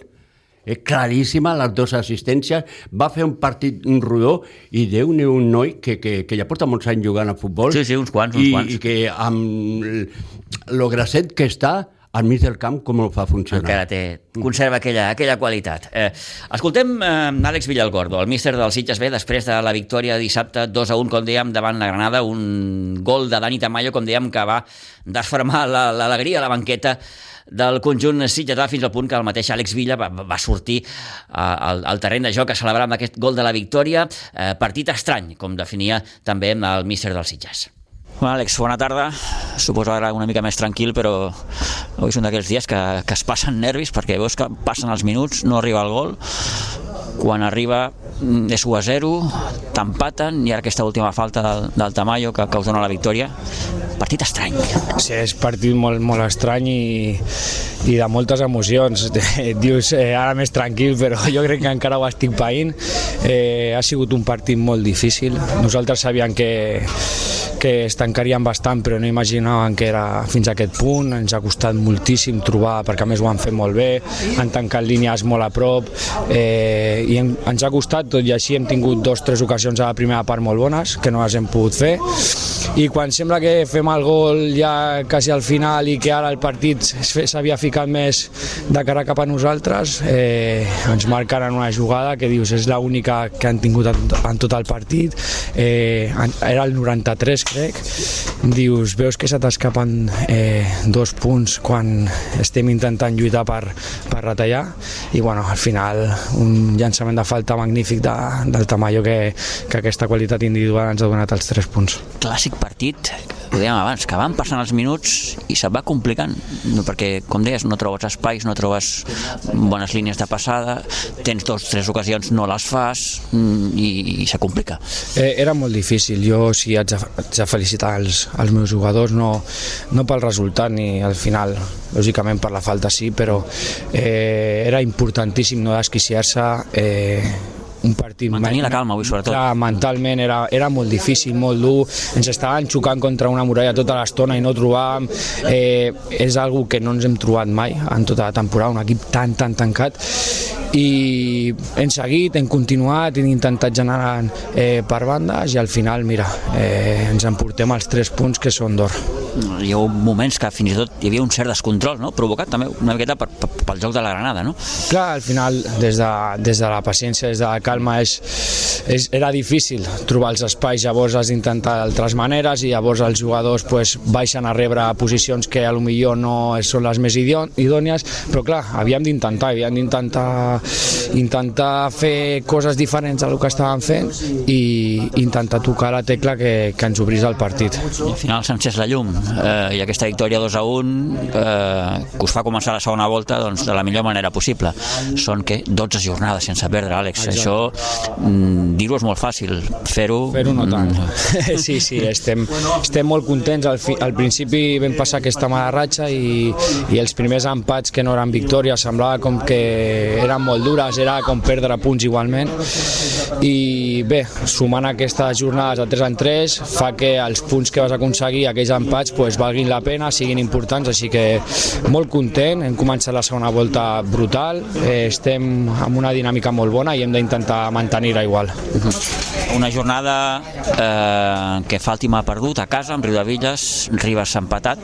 C: eh, claríssima, les dues assistències, va fer un partit rodó i déu nhi un noi que, que, que ja porta molts anys jugant a futbol.
A: Sí, sí, uns quants, uns
C: i,
A: quants.
C: I que amb lo grasset que està, al mig del camp com ho fa funcionar.
A: Encara té, conserva aquella, aquella qualitat. Eh, escoltem eh, Àlex Villalgordo, el míster del Sitges B, després de la victòria dissabte 2 a 1, com dèiem, davant la Granada, un gol de Dani Tamayo, com dèiem, que va desfermar l'alegria a la banqueta del conjunt sitgetà fins al punt que el mateix Àlex Villa va, va sortir uh, al, al terreny de joc a celebrar amb aquest gol de la victòria. Uh, partit estrany, com definia també el míster del Sitges. Bueno, Àlex, bona tarda. Suposo ara una mica més tranquil, però avui és un d'aquells dies que, que es passen nervis perquè veus que passen els minuts, no arriba el gol. Quan arriba mm, és 1 a 0, t'empaten i ara aquesta última falta del, del Tamayo que, que us dona la victòria. Partit estrany.
E: Sí, és partit molt, molt estrany i, i de moltes emocions. Dius eh, ara més tranquil, però jo crec que encara ho estic païnt. Eh, ha sigut un partit molt difícil. Nosaltres sabíem que que es tancarien bastant però no imaginaven que era fins a aquest punt, ens ha costat moltíssim trobar, perquè a més ho han fet molt bé, han tancat línies molt a prop eh, i hem, ens ha costat, tot i així hem tingut dos o tres ocasions a la primera part molt bones que no les hem pogut fer. I quan sembla que fem el gol ja quasi al final i que ara el partit s'havia ficat més de cara cap a nosaltres eh, ens marquen en una jugada que dius és l'única que han tingut en, tot el partit eh, era el 93 crec, dius, veus que se t'escapen eh, dos punts quan estem intentant lluitar per, per retallar? I bueno, al final un llançament de falta magnífic de, del Tamayo que, que aquesta qualitat individual ens ha donat els tres punts.
A: Clàssic partit ho dèiem abans, que van passant els minuts i se't va complicant, perquè, com deies, no trobes espais, no trobes bones línies de passada, tens dos, tres ocasions, no les fas mm, i, i se complica.
E: Eh, era molt difícil, jo si haig de, haig de felicitar els, els meus jugadors, no, no pel resultat ni al final, lògicament per la falta sí, però eh, era importantíssim no desquiciar-se, eh, un partit...
A: Mantenir la calma avui, sobretot.
E: Clar, mentalment era, era molt difícil, molt dur, ens estaven xocant contra una muralla tota l'estona i no trobàvem... Eh, és algo que no ens hem trobat mai en tota la temporada, un equip tan, tan tancat i hem seguit, hem continuat, hem intentat generar eh, per bandes i al final, mira, eh, ens emportem els tres punts que són d'or.
A: Hi ha moments que fins i tot hi havia un cert descontrol, no? provocat també una miqueta per, per, pel joc de la Granada, no?
E: Clar, al final, des de, des de la paciència, des de la calma, és, és, era difícil trobar els espais, llavors has d'intentar d'altres maneres i llavors els jugadors pues, baixen a rebre posicions que a lo millor no són les més idònies, però clar, havíem d'intentar, havíem d'intentar intentar fer coses diferents a lo que estàvem fent i intentar tocar la tecla que, que ens obrís el partit.
A: I al final encès la llum eh, i aquesta victòria 2 a 1 eh, que us fa començar la segona volta doncs, de la millor manera possible. Són que 12 jornades sense perdre, Àlex. Exacte. Això mm, dir-ho és molt fàcil, fer-ho...
E: Fer-ho no tant. Mm. sí, sí, estem, estem molt contents. Al, fi, al principi vam passar aquesta mala ratxa i, i els primers empats que no eren victòries semblava com que eren molt dures, era com perdre punts igualment i bé, sumant aquestes jornades de 3 en 3 fa que els punts que vas aconseguir, aquells empats, pues, valguin la pena, siguin importants, així que molt content, hem començat la segona volta brutal, eh, estem amb una dinàmica molt bona i hem d'intentar mantenir-la igual.
A: Una jornada eh, que Fàtima ha perdut a casa, amb Riudevilles, Ribas s'ha empatat.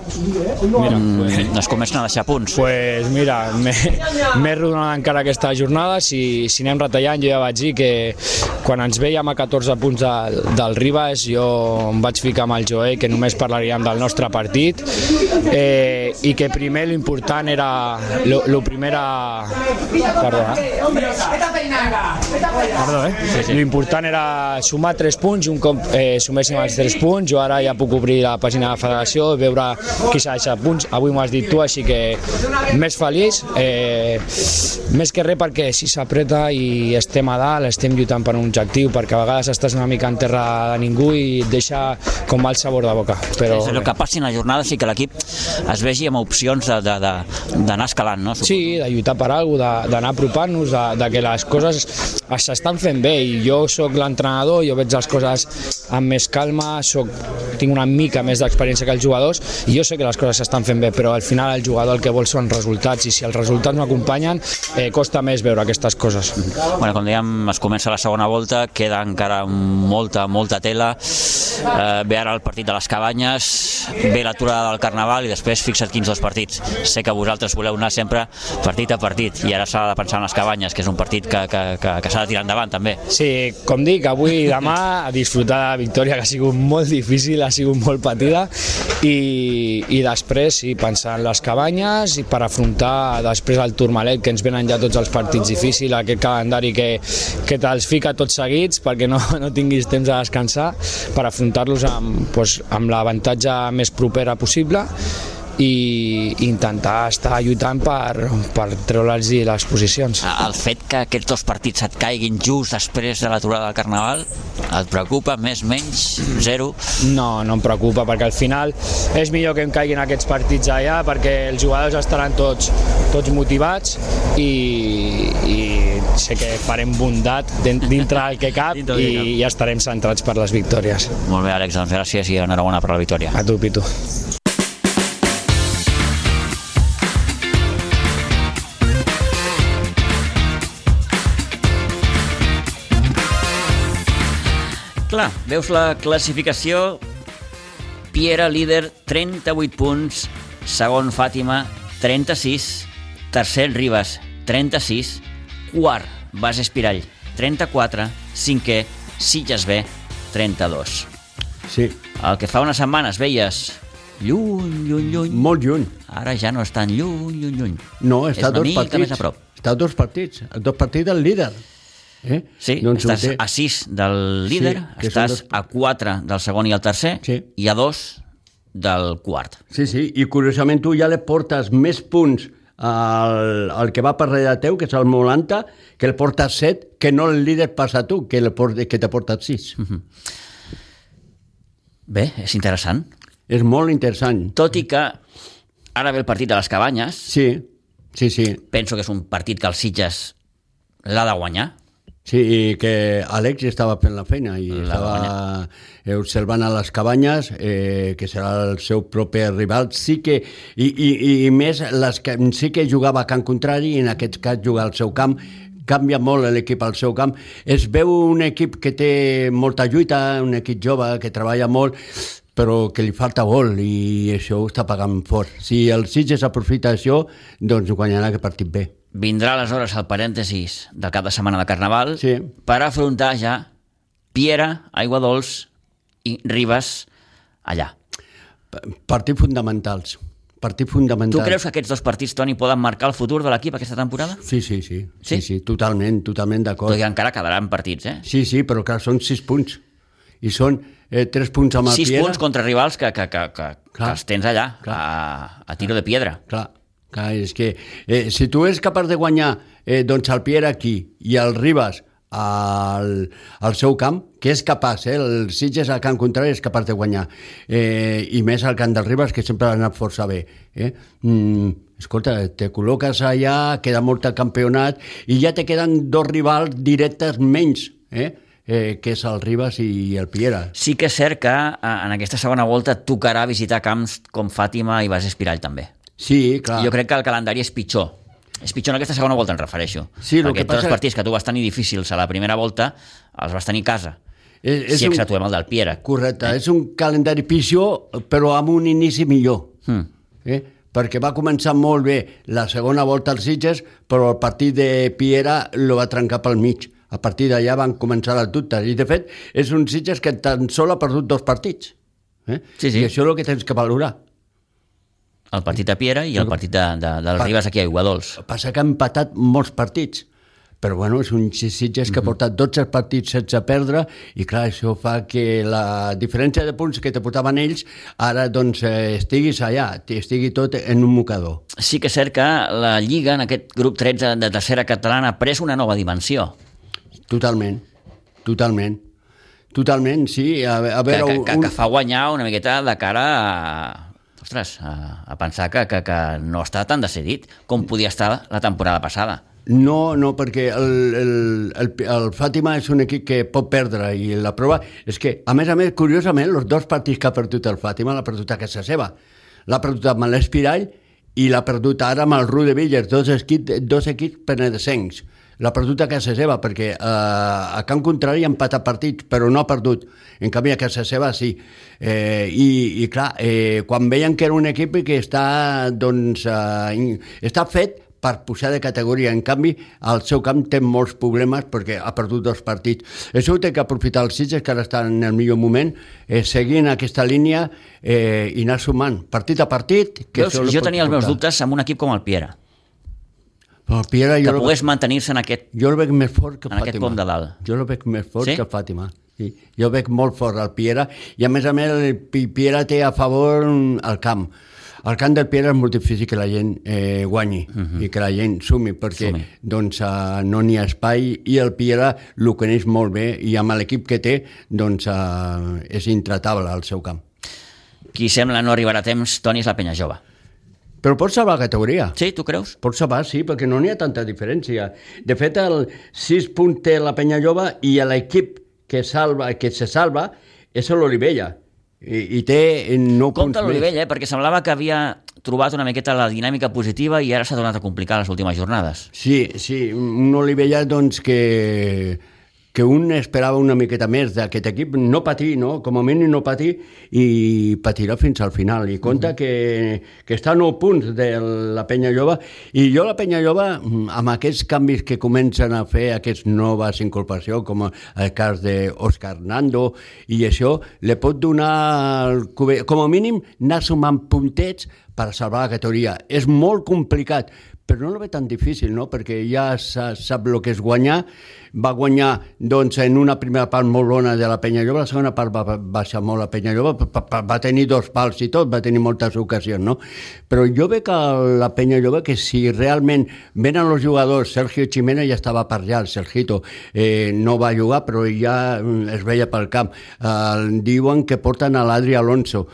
A: Mira, mm, es comencen a deixar punts.
E: Pues mira, m'he rodonat encara aquesta jornada, si, si anem retallant, jo ja vaig dir que quan ens veiem a 14 punts del, del Ribas, jo em vaig ficar amb el Joé que només parlaríem del nostre partit eh, i que primer l'important era lo, lo primera perdó, eh? perdó, eh? Sí, sí. l'important era sumar 3 punts i un cop eh, suméssim els 3 punts jo ara ja puc obrir la pàgina de la federació veure qui s'ha deixat punts avui m'ho has dit tu així que més feliç eh, més que res perquè si s'apreta i estem a dalt estem lluitant per un objectiu perquè a vegades estàs una mica en terra de ningú i et deixa com mal sabor de boca. Però,
A: sí, el que passi en la jornada sí que l'equip es vegi amb opcions d'anar escalant, no?
E: Suposo. Sí, de lluitar per alguna cosa, d'anar apropant-nos, de, de que les coses s'estan fent bé i jo sóc l'entrenador, jo veig les coses amb més calma, soc, tinc una mica més d'experiència que els jugadors i jo sé que les coses s'estan fent bé, però al final el jugador el que vol són resultats i si els resultats no acompanyen eh, costa més veure aquestes coses.
A: Bueno, com dèiem, es comença la segona volta, queda encara molta, molta tela, eh, ve ara el partit de les cabanyes, ve l'aturada del Carnaval i després fixa't quins dos partits. Sé que vosaltres voleu anar sempre partit a partit i ara s'ha de pensar en les cabanyes, que és un partit que, que, que, que s'ha de tirar endavant també.
E: Sí, com dic, avui i demà a disfrutar de la victòria que ha sigut molt difícil, ha sigut molt patida. I, i després sí, pensar en les cabanyes i per afrontar després el Turmalet que ens venen ja tots els partits difícils, aquest calendari que, que te'ls fica tots seguits perquè no, no tinguis temps a descansar per afrontar-los amb, doncs, amb l'avantatge més propera possible i intentar estar lluitant per, per treure'ls les posicions.
A: El fet que aquests dos partits et caiguin just després de l'aturada del Carnaval et preocupa més, menys, zero?
E: No, no em preocupa perquè al final és millor que em caiguin aquests partits allà perquè els jugadors estaran tots, tots motivats i, i sé que farem bondat dintre del que cap i, i estarem centrats per les victòries.
A: Molt bé, Àlex, doncs gràcies i enhorabona per la victòria.
E: A tu, Pitu.
A: Clar, veus la classificació, Piera líder 38 punts, segon Fàtima 36, tercer Ribas 36, quart Bas Espirall 34, cinquè Sitges B 32.
C: Sí.
A: El que fa unes setmanes veies lluny, lluny, lluny.
C: Molt lluny.
A: Ara ja no és tan lluny, lluny, lluny.
C: No, està
A: és una
C: dos
A: mica
C: partits.
A: més a prop.
C: Està a dos partits. A dos partits del líder. Eh?
A: Sí, doncs estàs a 6 del líder, sí, estàs dos... a 4 del segon i el tercer,
C: sí.
A: i a 2 del quart.
C: Sí, sí, i curiosament tu ja li portes més punts al, al que va per darrere teu, que és el Molanta, que el porta 7, que no el líder passa tu, que, el port, que te porta 6. Uh -huh.
A: Bé, és interessant.
C: És molt interessant.
A: Tot i que ara ve el partit de les cabanyes.
C: Sí, sí, sí.
A: Penso que és un partit que el Sitges l'ha de guanyar.
C: Sí, i que Àlex estava fent la feina i la estava guanya. observant a les cabanyes, eh, que serà el seu propi rival. Sí que, i, i, i més, les que, sí que jugava a camp contrari i en aquest cas juga al seu camp canvia molt l'equip al seu camp. Es veu un equip que té molta lluita, un equip jove que treballa molt, però que li falta gol i això ho està pagant fort. Si el Sitges aprofita això, doncs guanyarà aquest partit bé.
A: Vindrà aleshores el parèntesis del cap de setmana de Carnaval
C: Sí.
A: per afrontar ja Piera, Aigua Dols i Ribes allà.
C: Pa- Partits fundamentals. Partits fonamentals.
A: Tu creus que aquests dos partits, Toni, poden marcar el futur de l'equip aquesta temporada?
C: Sí, sí, sí.
A: Sí?
C: Sí, sí, totalment, totalment
A: Tot
C: d'acord.
A: i que encara quedaran partits, eh?
C: Sí, sí, però clar, són sis punts. I són eh, tres punts amb el
A: Sis
C: Piera.
A: punts contra rivals que, que, que, que, que
C: Clar.
A: els tens allà, a, a tiro de piedra.
C: Clar, clar, és que eh, si tu ets capaç de guanyar eh, doncs el Piera aquí i el Ribas al, al seu camp, que és capaç, eh? el Sitges al camp contrari és capaç de guanyar, eh, i més al camp del Ribas, que sempre ha anat força bé. Eh? Mm, escolta, te col·loques allà, queda molt el campionat, i ja te queden dos rivals directes menys, eh? Eh, que és el Ribas i el Piera.
A: Sí que és cert que eh, en aquesta segona volta tocarà visitar camps com Fàtima i Bas Espirall també.
C: Sí, clar.
A: Jo crec que el calendari és pitjor. És pitjor en aquesta segona volta, em refereixo.
C: Sí,
A: Perquè
C: que
A: tots
C: passa-
A: els partits que tu vas tenir difícils a la primera volta els vas tenir a casa.
C: És, és
A: si
C: un-
A: exceptuem el del Piera.
C: Correcte, és un calendari pitjor, però amb un inici millor.
A: Mm.
C: Eh? Perquè va començar molt bé la segona volta als Sitges, però el partit de Piera lo va trencar pel mig. A partir d'allà van començar les dubtes. I, de fet, és un Sitges que tan sol ha perdut dos partits. Eh?
A: Sí, sí.
C: I això és el que tens que valorar.
A: El partit a Piera i el partit de, de, del
C: Pa-
A: Ribas aquí a Iguadols.
C: Passa que ha empatat molts partits, però bueno, és un Sitges que ha portat 12 partits sense perdre i clar, això fa que la diferència de punts que te portaven ells ara doncs eh, estiguis allà, estigui tot en un mocador.
A: Sí que és cert que la Lliga, en aquest grup 13 de tercera catalana, ha pres una nova dimensió.
C: Totalment, totalment. Totalment, sí. A, a
A: Que,
C: veure,
A: que, que, que fa guanyar una miqueta de cara a, ostres, a, a pensar que, que, que no està tan decidit com podia estar la temporada passada.
C: No, no, perquè el, el, el, el Fàtima és un equip que pot perdre i la prova és que, a més a més, curiosament, els dos partits que ha perdut el Fàtima l'ha perdut a casa seva. L'ha perdut amb l'Espirall i l'ha perdut ara amb el Ru de Villas, dos, equips, dos equips penedesencs. L'ha perdut a casa seva perquè eh, a camp contrari ha empatat partits, però no ha perdut. En canvi, a casa seva sí. Eh, i, I clar, eh, quan veien que era un equip que està, doncs, eh, està fet per pujar de categoria. En canvi, al seu camp té molts problemes perquè ha perdut dos partits. Això ho té que aprofitar els Sitges, que ara estan en el millor moment, eh, seguint aquesta línia eh, i anar sumant partit a partit. Que
A: Veus, jo tenia els meus dubtes amb un equip com el Piera,
C: Però Piera,
A: que
C: jo,
A: pogués mantenir-se en aquest...
C: jo el veig més fort que
A: en aquest
C: Fàtima.
A: pom de dalt.
C: Jo el veig més fort
A: Sí?
C: que Fàtima. Sí. Jo veig molt fort el Piera i a més a més el Pi- Piera té a favor el camp. El camp del Piera és molt difícil que la gent eh, guanyi i que la gent sumi perquè
A: Sumi.
C: doncs, eh, no n'hi ha espai i el Piera el coneix molt bé i amb l'equip que té doncs, eh, és intratable al seu camp.
A: Qui sembla no arribarà a temps, Toni, és la penya jove.
C: Però pot salvar la categoria.
A: Sí, tu creus?
C: Pot salvar, sí, perquè no n'hi ha tanta diferència. De fet, el 6 punts té la penya jove i l'equip que, salva, que se salva és l'Olivella. I, I té 9 punts
A: Compte
C: més.
A: l'Olivella, eh? perquè semblava que havia trobat una miqueta la dinàmica positiva i ara s'ha tornat a complicar les últimes jornades.
C: Sí, sí, un Olivella doncs, que, que un esperava una miqueta més d'aquest equip, no patir, no? com a mínim no patir, i patirà fins al final. I compta que, que està a 9 punts de la penya jove, i jo la penya mm, amb aquests canvis que comencen a fer, aquests noves incorporacions, com el cas d'Òscar Nando, i això, li pot donar, el com a mínim, anar sumant puntets per salvar la categoria. És molt complicat, però no lo ve tan difícil, no? perquè ja sa, sap el que és guanyar. Va guanyar doncs, en una primera part molt bona de la penya jove, la segona part va baixar molt la penya jove, va, va, va tenir dos pals i tot, va tenir moltes ocasions, no? Però jo veig que la penya jove, que si realment venen els jugadors, Sergio Chimena ja estava per allà, el Sergito eh, no va jugar, però ja mm, es veia pel camp. Eh, diuen que porten a l'Adri Alonso.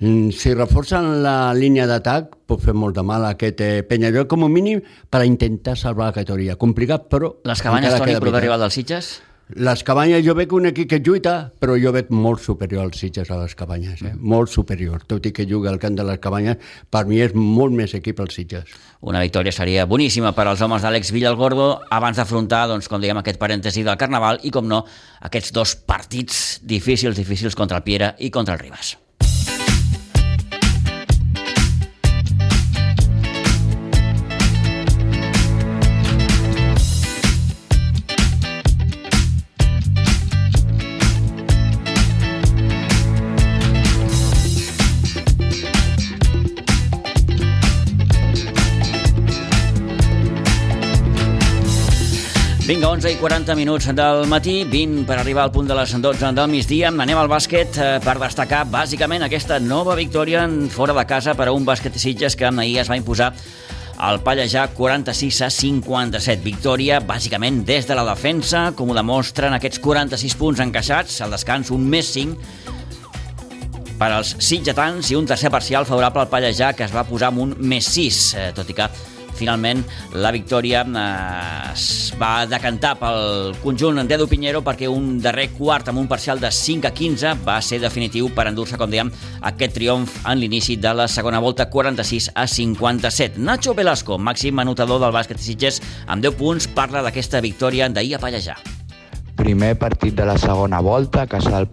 C: Mm, Si reforcen la línia d'atac, pot fer molt de mal a aquest eh, Penyarol, com a mínim per a intentar salvar la categoria. Complicat, però...
A: Les cabanyes,
C: encara
A: Toni,
C: queda
A: arribar dels Sitges?
C: Les cabanyes, jo veig un equip que lluita, però jo veig molt superior als Sitges a les cabanyes, eh? molt superior. Tot i que juga al camp de les cabanyes, per mi és molt més equip als Sitges.
A: Una victòria seria boníssima per als homes d'Àlex Villalgordo abans d'afrontar, doncs, com diguem, aquest parèntesi del Carnaval i, com no, aquests dos partits difícils, difícils contra el Piera i contra el Ribas. Vinga, 11 i 40 minuts del matí, 20 per arribar al punt de les 12 del migdia. Anem al bàsquet eh, per destacar bàsicament aquesta nova victòria fora de casa per a un bàsquet Sitges que ahir es va imposar al Pallejà 46 a 57. Victòria bàsicament des de la defensa, com ho demostren aquests 46 punts encaixats, al descans un més 5 per als sitgetans i un tercer parcial favorable al Pallejà que es va posar amb un més 6, eh, tot i que finalment la victòria eh, es va decantar pel conjunt d'Edu Pinheiro perquè un darrer quart amb un parcial de 5 a 15 va ser definitiu per endur-se, com dèiem, aquest triomf en l'inici de la segona volta 46 a 57. Nacho Velasco, màxim anotador del bàsquet de Sitges, amb 10 punts, parla d'aquesta victòria d'ahir a Pallejà.
F: Primer partit de la segona volta a casa del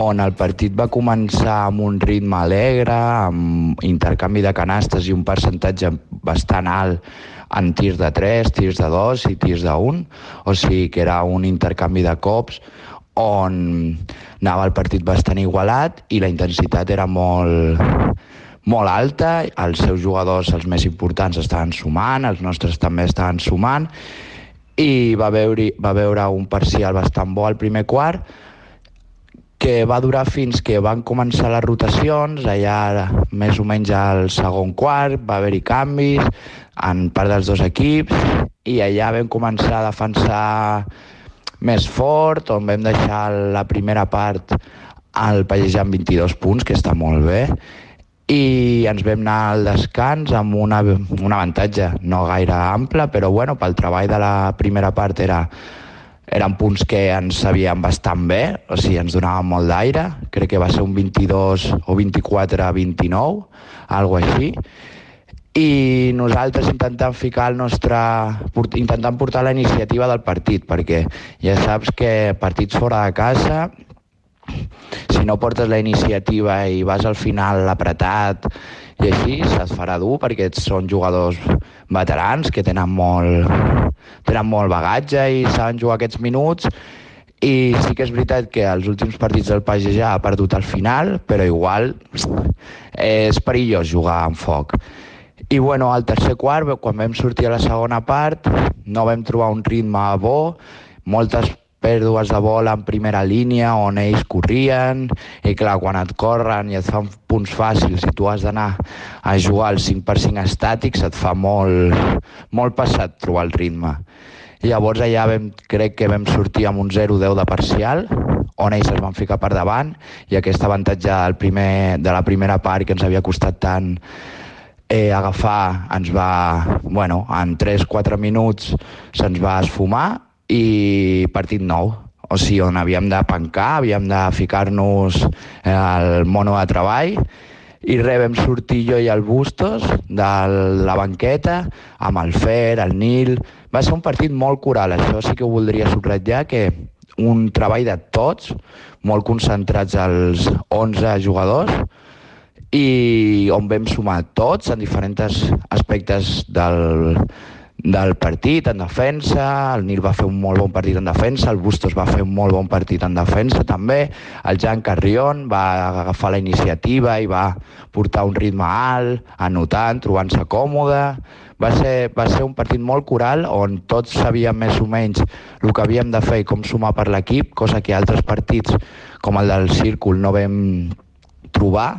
F: on el partit va començar amb un ritme alegre, amb intercanvi de canastes i un percentatge bastant alt en tirs de 3, tirs de 2 i tirs de 1, o sigui que era un intercanvi de cops on anava el partit bastant igualat i la intensitat era molt, molt alta, els seus jugadors, els més importants, estaven sumant, els nostres també estaven sumant, i va veure, va veure un parcial bastant bo al primer quart, que va durar fins que van començar les rotacions, allà més o menys al segon quart, va haver-hi canvis en part dels dos equips i allà vam començar a defensar més fort, on vam deixar la primera part al Pallejà amb 22 punts, que està molt bé, i ens vam anar al descans amb una, un avantatge no gaire ample, però bueno, pel treball de la primera part era eren punts que ens sabien bastant bé, o sigui, ens donaven molt d'aire, crec que va ser un 22 o 24 a 29, algo així, i nosaltres intentant ficar el nostre... intentant portar la iniciativa del partit, perquè ja saps que partits fora de casa si no portes la iniciativa i vas al final apretat i així se't farà dur perquè són jugadors veterans que tenen molt, tenen molt bagatge i saben jugar aquests minuts i sí que és veritat que els últims partits del ja ha perdut al final, però igual és perillós jugar amb foc. I bueno, al tercer quart, quan vam sortir a la segona part, no vam trobar un ritme bo, moltes pèrdues de bola en primera línia on ells corrien i clar, quan et corren i et fan punts fàcils i tu has d'anar a jugar al 5 per 5 estàtics et fa molt, molt passat trobar el ritme. Llavors allà vam, crec que vam sortir amb un 0-10 de parcial on ells es van ficar per davant i aquest avantatge del primer, de la primera part que ens havia costat tant eh, agafar ens va, bueno, en 3-4 minuts se'ns va esfumar i partit nou. O sigui, on havíem de pencar, havíem de ficar-nos al mono de treball i res, vam sortir jo i el Bustos de la banqueta amb el Fer, el Nil... Va ser un partit molt coral, això sí que ho voldria subratllar, que un treball de tots, molt concentrats als 11 jugadors, i on vam sumar tots en diferents aspectes del, del partit en defensa, el Nil va fer un molt bon partit en defensa, el Bustos va fer un molt bon partit en defensa també, el Jan Carrion va agafar la iniciativa i va portar un ritme alt, anotant, trobant-se còmode, va ser, va ser un partit molt coral on tots sabíem més o menys el que havíem de fer i com sumar per l'equip, cosa que altres partits com el del Círcul no vam trobar.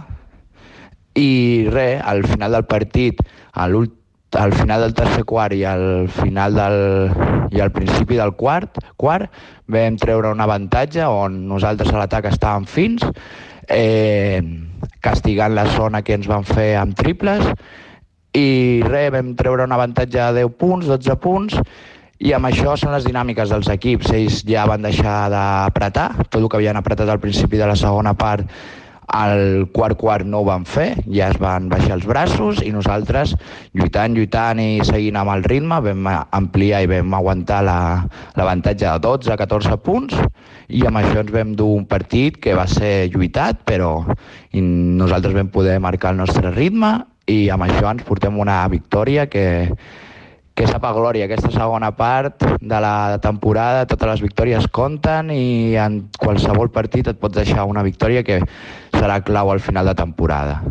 F: I res, al final del partit, a l'últim al final del tercer quart i al final del, i al principi del quart, quart vam treure un avantatge on nosaltres a l'atac estàvem fins, eh, castigant la zona que ens van fer amb triples i res, vam treure un avantatge de 10 punts, 12 punts i amb això són les dinàmiques dels equips. Ells ja van deixar d'apretar, tot el que havien apretat al principi de la segona part al quart quart no ho van fer, ja es van baixar els braços i nosaltres lluitant, lluitant i seguint amb el ritme vam ampliar i vam aguantar l'avantatge la, de 12 a 14 punts i amb això ens vam dur un partit que va ser lluitat però nosaltres vam poder marcar el nostre ritme i amb això ens portem una victòria que, que sap a glòria. Aquesta segona part de la temporada, totes les victòries compten i en qualsevol partit et pots deixar una victòria que serà clau al final de temporada.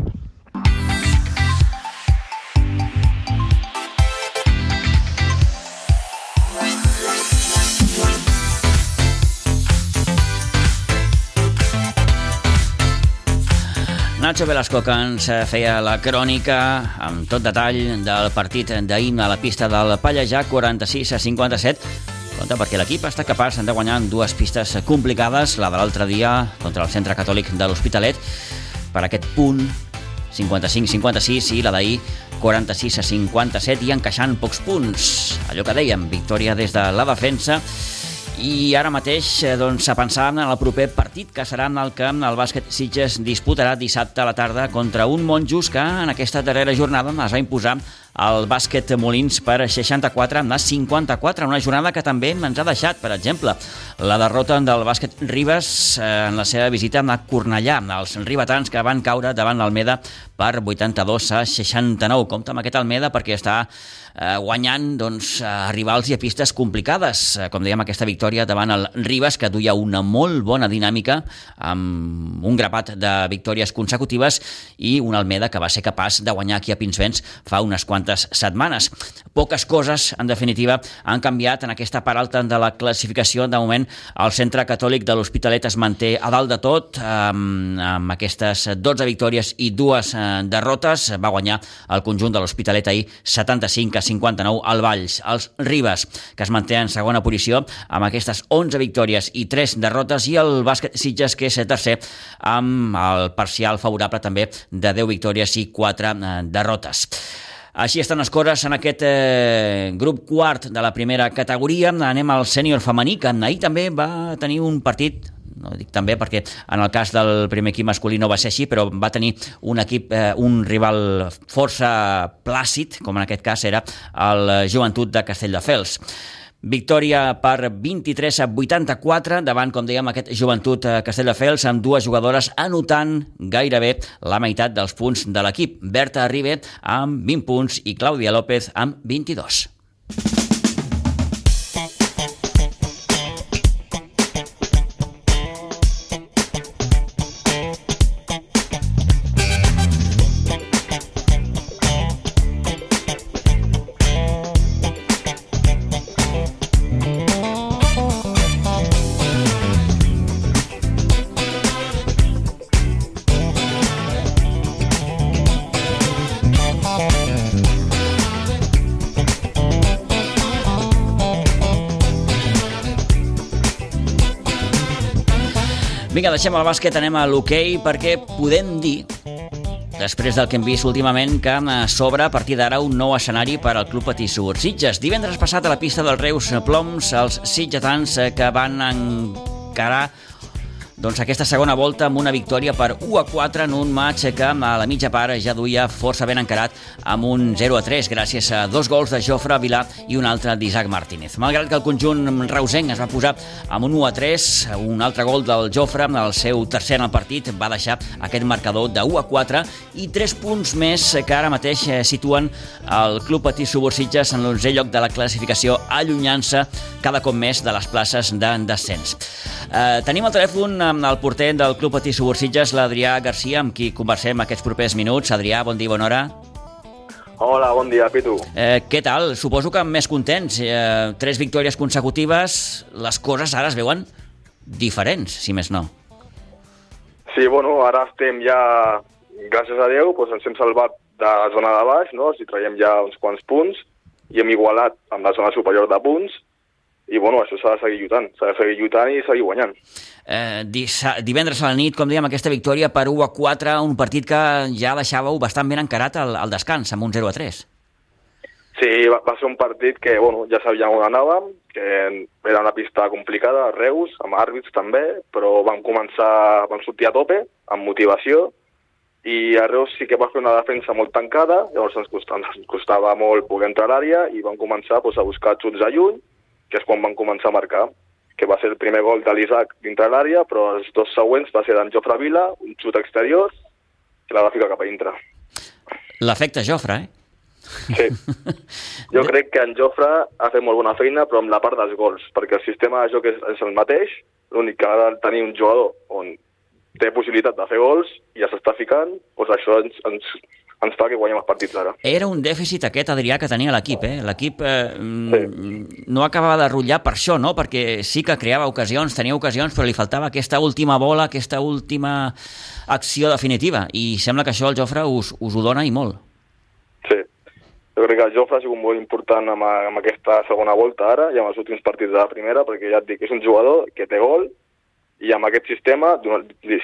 A: Nacho Velasco, que ens feia la crònica amb tot detall del partit d'ahir a la pista del Pallejà, 46 a 57. Compte, perquè l'equip està capaç de guanyar dues pistes complicades, la de l'altre dia contra el Centre Catòlic de l'Hospitalet, per aquest punt 55-56 i la d'ahir 46 a 57 i encaixant pocs punts. Allò que dèiem, victòria des de la defensa i ara mateix, eh, doncs, a pensar en el proper partit que serà en el camp el bàsquet Sitges disputarà dissabte a la tarda contra un Monjos que en aquesta darrera jornada es va imposar el bàsquet Molins per 64 a 54, una jornada que també ens ha deixat, per exemple, la derrota del bàsquet Ribes eh, en la seva visita a Cornellà, els ribetans que van caure davant l'Almeda per 82 a 69. Compte amb aquest Almeda perquè està eh, guanyant doncs, rivals i a pistes complicades. Eh, com dèiem, aquesta victòria davant el Ribas, que duia una molt bona dinàmica amb un grapat de victòries consecutives i un Almeda que va ser capaç de guanyar aquí a Pinsbens fa unes quantes setmanes. Poques coses, en definitiva, han canviat en aquesta part alta de la classificació. De moment, el Centre Catòlic de l'Hospitalet es manté a dalt de tot, amb, amb aquestes 12 victòries i dues eh, derrotes. Va guanyar el conjunt de l'Hospitalet ahir 75 a 59 al Valls. Els Ribes, que es manté en segona posició amb aquestes 11 victòries i 3 derrotes, i el bàsquet Sitges, que és tercer, amb el parcial favorable també de 10 victòries i 4 eh, derrotes. Així estan les coses en aquest eh, grup quart de la primera categoria. Anem al sènior femení, que ahir també va tenir un partit no dic també perquè en el cas del primer equip masculí no va ser així, però va tenir un equip, eh, un rival força plàcid, com en aquest cas era el Joventut de Castelldefels. Victòria per 23 a 84 davant, com dèiem, aquest joventut Castelldefels amb dues jugadores anotant gairebé la meitat dels punts de l'equip. Berta Ribe amb 20 punts i Clàudia López amb 22. Vinga, deixem el bàsquet, anem a l'hoquei, perquè podem dir després del que hem vist últimament, que s'obre a partir d'ara un nou escenari per al Club Patí Sur. Sitges, divendres passat a la pista dels Reus Ploms, els sitgetans eh, que van encarar doncs aquesta segona volta amb una victòria per 1 a 4 en un match que a la mitja part ja duia força ben encarat amb un 0 a 3 gràcies a dos gols de Jofre Vilà i un altre d'Isaac Martínez. Malgrat que el conjunt reusenc es va posar amb un 1 a 3, un altre gol del Jofre, el seu tercer en el partit, va deixar aquest marcador de 1 a 4 i 3 punts més que ara mateix eh, situen el Club Patí Subursitges en l'11è lloc de la classificació, allunyant-se cada cop més de les places de descens. Eh, tenim el telèfon amb el porter del Club Patí Subursitges, l'Adrià Garcia, amb qui conversem aquests propers minuts. Adrià, bon dia, bona hora.
G: Hola, bon dia, Pitu.
A: Eh, què tal? Suposo que més contents. Eh, tres victòries consecutives, les coses ara es veuen diferents, si més no.
G: Sí, bueno, ara estem ja, gràcies a Déu, doncs ens hem salvat de la zona de baix, no? si traiem ja uns quants punts, i hem igualat amb la zona superior de punts, i bueno, això s'ha de seguir lluitant, s'ha de seguir lluitant i seguir guanyant.
A: Eh, divendres a la nit, com dèiem, aquesta victòria per 1 a 4, un partit que ja deixàveu bastant ben encarat al, al descans, amb un 0 a 3.
G: Sí, va, va ser un partit que bueno, ja sabíem on anàvem, que era una pista complicada, a Reus, amb àrbits també, però vam començar, vam sortir a tope, amb motivació, i a Reus sí que va fer una defensa molt tancada, llavors ens costava, ens costava molt poder entrar a l'àrea i vam començar doncs, a buscar xuts a lluny, que és quan van començar a marcar, que va ser el primer gol de l'Isaac dintre l'àrea, però els dos següents va ser d'en Jofre Vila, un xut exterior, que la va ficar cap a dintre.
A: L'efecte Jofre, eh?
G: Sí. Jo crec que en Jofre ha fet molt bona feina, però amb la part dels gols, perquè el sistema de joc és, és el mateix, l'únic que ha de tenir un jugador on té possibilitat de fer gols i ja s'està ficant, doncs això ens, ens ens fa que guanyem els partits ara.
A: Era un dèficit aquest, Adrià, que tenia l'equip, eh? L'equip eh, sí. no acabava de rotllar per això, no? Perquè sí que creava ocasions, tenia ocasions, però li faltava aquesta última bola, aquesta última acció definitiva, i sembla que això el Jofre us, us ho dona i molt.
G: Sí. Jo crec que el Jofre ha sigut molt important amb, amb aquesta segona volta ara i amb els últims partits de la primera, perquè ja et dic, és un jugador que té gol, i amb aquest sistema,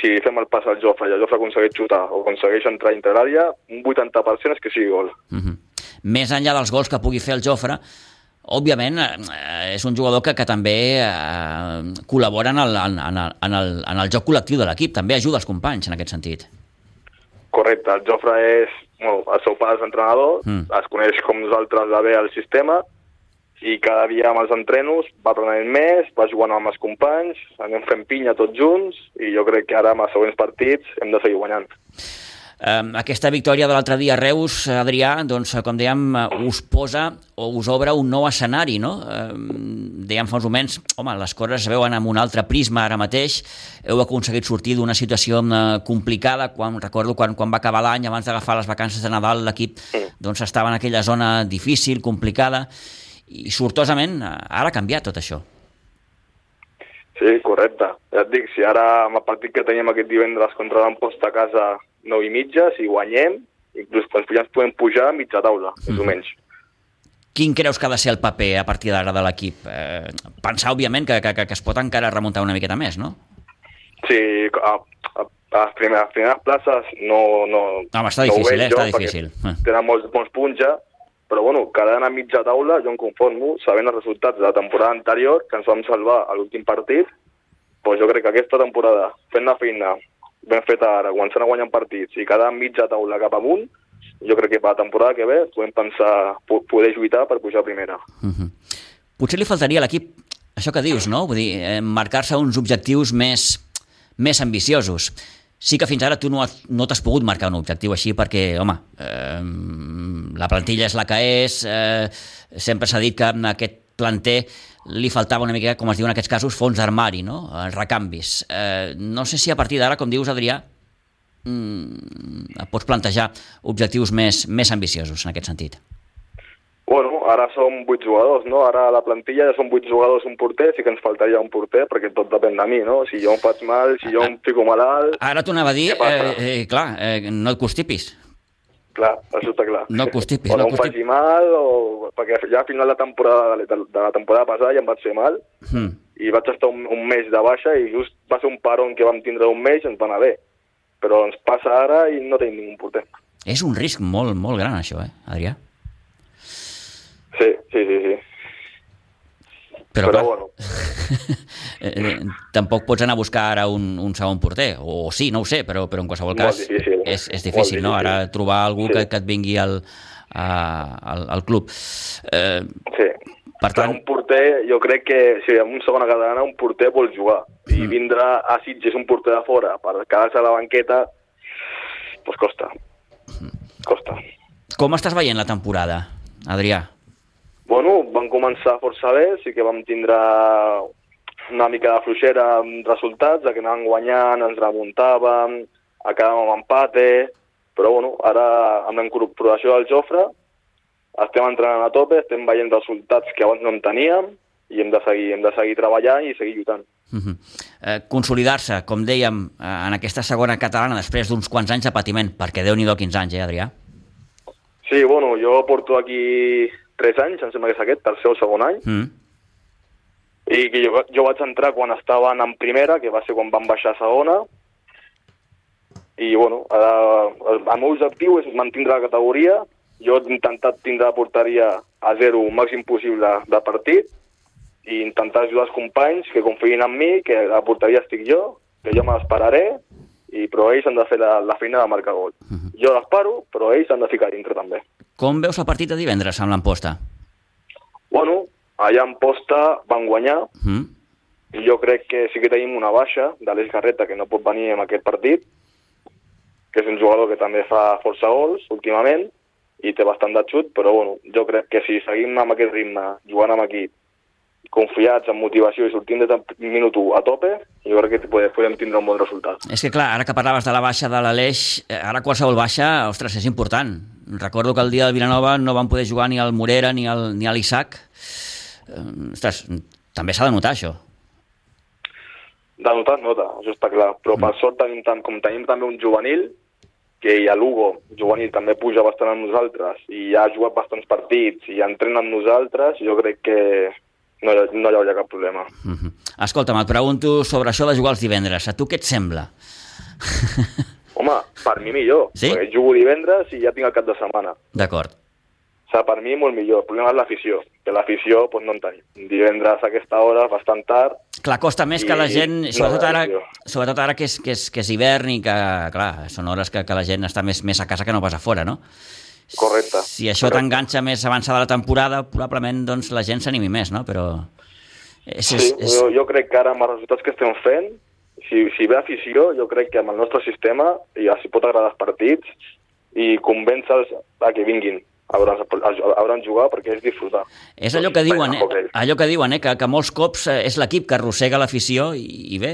G: si fem el pas al Jofre i el Jofre aconsegueix xutar o aconsegueix entrar dintre l'àrea, un 80% és que sigui gol.
A: Uh -huh. Més enllà dels gols que pugui fer el Jofre, òbviament eh, és un jugador que, que també eh, col·labora en el, en, el, en, el, en el joc col·lectiu de l'equip, també ajuda els companys en aquest sentit.
G: Correcte, el Jofre és, bueno, el seu pare és entrenador, mm. es coneix com nosaltres de bé el sistema, i cada dia amb els entrenos va aprenent més, va jugant amb els companys, anem fent pinya tots junts i jo crec que ara amb els següents partits hem de seguir guanyant.
A: Um, aquesta victòria de l'altre dia a Reus, Adrià, doncs, com dèiem, us posa o us obre un nou escenari, no? Um, dèiem fa uns moments, home, les coses es veuen amb un altre prisma ara mateix, heu aconseguit sortir d'una situació uh, complicada, quan recordo quan, quan va acabar l'any, abans d'agafar les vacances de Nadal, l'equip doncs, estava en aquella zona difícil, complicada, i sortosament ara ha canviat tot això.
G: Sí, correcte. Ja et dic, si ara amb el partit que teníem aquest divendres contra l'Amposta a casa 9 i mitja, si guanyem, inclús quan ja ens podem pujar a mitja taula, mm. més o mhm. menys.
A: Quin creus que ha de ser el paper a partir d'ara de l'equip? Eh, pensar, òbviament, que, que, que es pot encara remuntar una miqueta més, no?
G: Sí, a, a, a les primeres, primeres places no... no
A: Home, està difícil, no eh? Està difícil.
G: Tenen molts bons punts ja, però bueno, quedant a mitja taula jo em conformo, sabent els resultats de la temporada anterior, que ens vam salvar a l'últim partit, doncs jo crec que aquesta temporada, fent la feina ben feta ara, començant a guanyar partits i quedar a mitja taula cap amunt, jo crec que per la temporada que ve podem pensar poder lluitar per pujar a primera. Uh
A: mhm. -huh. Potser li faltaria a l'equip això que dius, no? Vull dir, eh, marcar-se uns objectius més, més ambiciosos. Sí que fins ara tu no, no t'has pogut marcar un objectiu així perquè, home, eh, la plantilla és la que és, eh, sempre s'ha dit que en aquest planter li faltava una mica, com es diu en aquests casos, fons d'armari, no? recanvis. Eh, no sé si a partir d'ara, com dius, Adrià, mm, pots plantejar objectius més, més ambiciosos en aquest sentit.
G: Ara som vuit jugadors, no? Ara a la plantilla ja són vuit jugadors un porter, sí que ens faltaria un porter, perquè tot depèn de mi, no? Si jo em faig mal, si jo em fico malalt...
A: Ara t'ho anava a dir, eh, eh, clar, eh, no et constipis.
G: Clar, això està clar.
A: No constipis,
G: o
A: no,
G: no em faci mal, o... perquè ja a final de temporada, de, de la temporada passada ja em vaig fer mal, hmm. i vaig estar un, un mes de baixa, i just va ser un paron que vam tindre un mes i ens va anar bé. Però ens passa ara i no tenim ningú porter.
A: És un risc molt, molt gran, això, eh, Adrià?
G: Sí, sí, sí, sí.
A: Però, Però clar, bueno. Eh, tampoc pots anar a buscar ara un, un segon porter, o sí, no ho sé, però, però en qualsevol cas
G: difícil.
A: és, és difícil, no? Ara trobar algú sí. que, que et vingui al, a, al, al club.
G: Eh, sí. Per tant... un porter, jo crec que si amb un segona catalana un porter vol jugar mm. i vindrà a Sitges un porter de fora per quedar-se a la banqueta, doncs costa. Mm. Costa.
A: Com estàs veient la temporada, Adrià?
G: Bueno, van començar força bé, sí que vam tindre una mica de fluixera amb resultats, de que anàvem guanyant, ens remuntàvem, acabàvem amb empate, però bueno, ara amb la incorporació del Jofre estem entrenant a tope, estem veient resultats que abans no en teníem i hem de seguir, hem de seguir treballant i seguir lluitant. Uh
A: -huh. eh, Consolidar-se, com dèiem, eh, en aquesta segona catalana després d'uns quants anys de patiment, perquè Déu-n'hi-do quins anys, eh, Adrià?
G: Sí, bueno, jo porto aquí 3 anys, em sembla que és aquest, tercer o segon any, mm. i que jo, jo vaig entrar quan estaven en primera, que va ser quan van baixar a segona, i bueno, ara, el, el meu objectiu és mantenir la categoria, jo he intentat tindre la porteria a zero el màxim possible de partit, i intentar ajudar els companys que confiïn en mi, que la porteria estic jo, que jo me l'esperaré, i, però ells han de fer la, la feina de marcar gol. Uh mhm. -huh. Jo l'espero, però ells han de ficar dintre també.
A: Com veus el partit de divendres amb l'Amposta?
G: Bueno, allà a Amposta van guanyar, i jo crec que sí que tenim una baixa d'Aleix Garreta, que no pot venir en aquest partit, que és un jugador que també fa força gols últimament, i té bastant de xut, però bueno, jo crec que si seguim amb aquest ritme, jugant amb equip, confiats, amb motivació i sortint del minut 1 a tope, jo crec que podem tindre un bon resultat.
A: És que clar, ara que parlaves de la baixa de l'Aleix, eh, ara qualsevol baixa, ostres, és important. Recordo que el dia del Vilanova no van poder jugar ni al Morera ni al, ni a l'Isaac. Eh, ostres, també s'ha de notar això.
G: De notar, nota, això està clar. Però per mm. sort tenim tant, com tenim també un juvenil, que a Lugo, juvenil, també puja bastant amb nosaltres i ja ha jugat bastants partits i entrena amb nosaltres, jo crec que no, no hi hauria cap problema.
A: Uh -huh. Escolta'm, et pregunto sobre això de jugar els divendres. A tu què et sembla?
G: Home, per mi millor,
A: sí?
G: perquè jugo divendres i ja tinc el cap de setmana.
A: D'acord.
G: O sigui, per mi molt millor. El problema és l'afició, que l'afició doncs, no en tenim. Divendres a aquesta hora, bastant tard...
A: Clar, costa més i... que la gent, sobretot ara, sobretot ara que és, que, és, que és hivern i que, clar, són hores que, que la gent està més, més a casa que no pas a fora, no?
G: Correcte.
A: Si això t'enganxa més avançada la temporada, probablement doncs, la gent s'animi més, no? Però...
G: És, és, sí, és... Jo, jo crec que ara amb els resultats que estem fent, si, si ve afició, jo crec que amb el nostre sistema ja s'hi pot agradar els partits i convèncer-los que vinguin hauran jugar perquè és disfrutar.
A: És allò que diuen, eh? allò que diuen, eh? Que, que molts cops eh, és l'equip que arrossega l'afició i, i bé,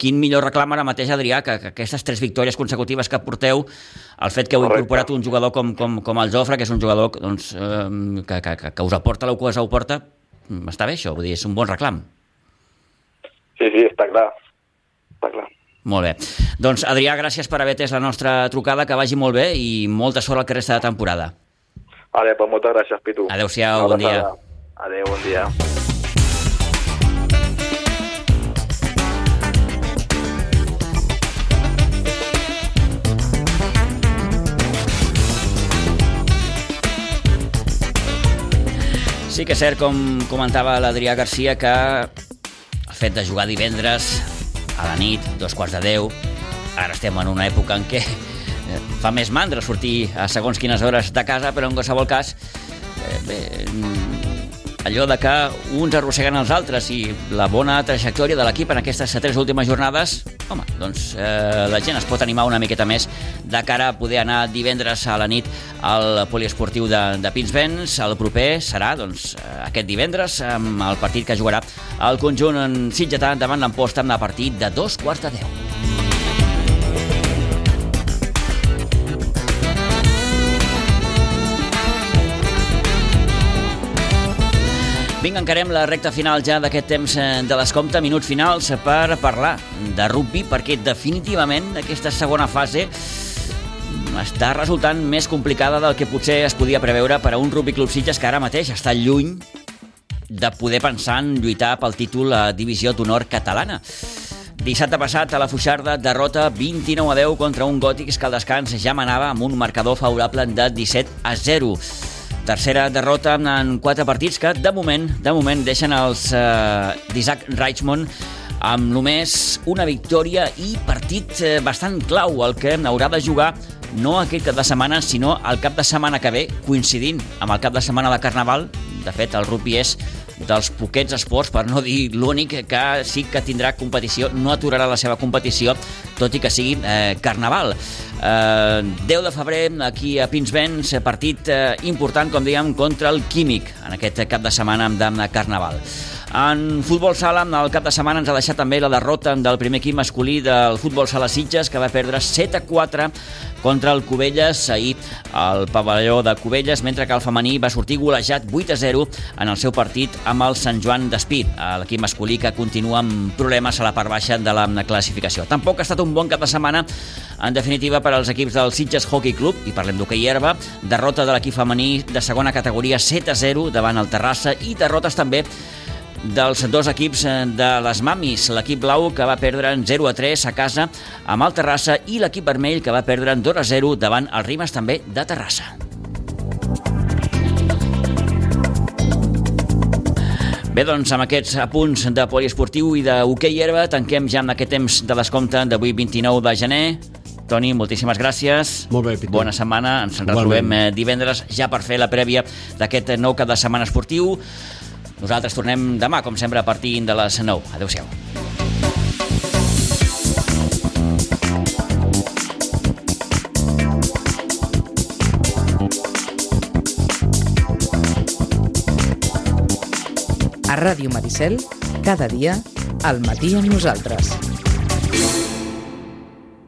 A: quin millor reclam ara mateix, Adrià, que, que aquestes tres victòries consecutives que porteu, el fet que heu Correcte. incorporat un jugador com, com, com el Jofre, que és un jugador doncs, eh, que, que, que, que us aporta el que us aporta, està bé això, vull dir, és un bon reclam.
G: Sí, sí, està clar. Està clar.
A: Molt bé. Doncs, Adrià, gràcies per haver atès la nostra trucada, que vagi molt bé i molta sort al que resta de temporada.
G: Vale, pues moltes gràcies, Pitu.
A: Adéu-siau, bon dia.
G: Adéu, bon dia.
A: Sí que és cert, com comentava l'Adrià Garcia, que el fet de jugar divendres a la nit, dos quarts de deu, ara estem en una època en què fa més mandra sortir a segons quines hores de casa, però en qualsevol cas eh, bé, mm, allò de que uns arrosseguen els altres i la bona trajectòria de l'equip en aquestes tres últimes jornades, home, doncs eh, la gent es pot animar una miqueta més de cara a poder anar divendres a la nit al poliesportiu de, de Pinsbens. El proper serà doncs, eh, aquest divendres amb el partit que jugarà el conjunt en Sitgetà davant l'Amposta amb la partit de dos quarts de deu. Vinga, encarem la recta final ja d'aquest temps eh, de l'escompte, minuts finals per parlar de rugby, perquè definitivament aquesta segona fase està resultant més complicada del que potser es podia preveure per a un Rugby Club Sitges que ara mateix està lluny de poder pensar en lluitar pel títol a Divisió d'Honor catalana. Dissabte passat, a la Fuixarda, derrota 29 a 10 contra un Gòtics que al descans ja manava amb un marcador favorable de 17 a 0. Tercera derrota en quatre partits que, de moment, de moment deixen els eh, d'Isaac Reichmond amb només una victòria i partit eh, bastant clau, el que haurà de jugar no aquest cap de setmana, sinó el cap de setmana que ve, coincidint amb el cap de setmana de Carnaval. De fet, el rugby és dels poquets esports, per no dir l'únic, que sí que tindrà competició, no aturarà la seva competició, tot i que sigui eh, Carnaval. Eh, 10 de febrer, aquí a Pinsbens, partit eh, important, com dèiem, contra el Químic, en aquest cap de setmana de Carnaval. En futbol sala, el cap de setmana ens ha deixat també la derrota del primer equip masculí del futbol sala Sitges, que va perdre 7 a 4 contra el Cubelles ahir al pavelló de Cubelles, mentre que el femení va sortir golejat 8 a 0 en el seu partit amb el Sant Joan d'Espí, l'equip masculí que continua amb problemes a la part baixa de la classificació. Tampoc ha estat un bon cap de setmana, en definitiva, per als equips del Sitges Hockey Club, i parlem d'hoquei herba, derrota de l'equip femení de segona categoria 7 a 0 davant el Terrassa i derrotes també dels dos equips eh, de les Mamis, l'equip blau que va perdre en 0 a 3 a casa amb el Terrassa i l'equip vermell que va perdre en 2 a 0 davant el Rimes també de Terrassa. Bé, doncs, amb aquests apunts de poliesportiu i de hoquei herba tanquem ja amb aquest temps de descompte d'avui 29 de gener. Toni, moltíssimes gràcies.
C: Molt bé, Pitu.
A: Bona setmana. Ens retrobem eh, divendres ja per fer la prèvia d'aquest nou cap de setmana esportiu. Nosaltres tornem demà, com sempre, a partir de les 9. Adéu-siau.
H: A Ràdio Maricel, cada dia, al matí amb nosaltres.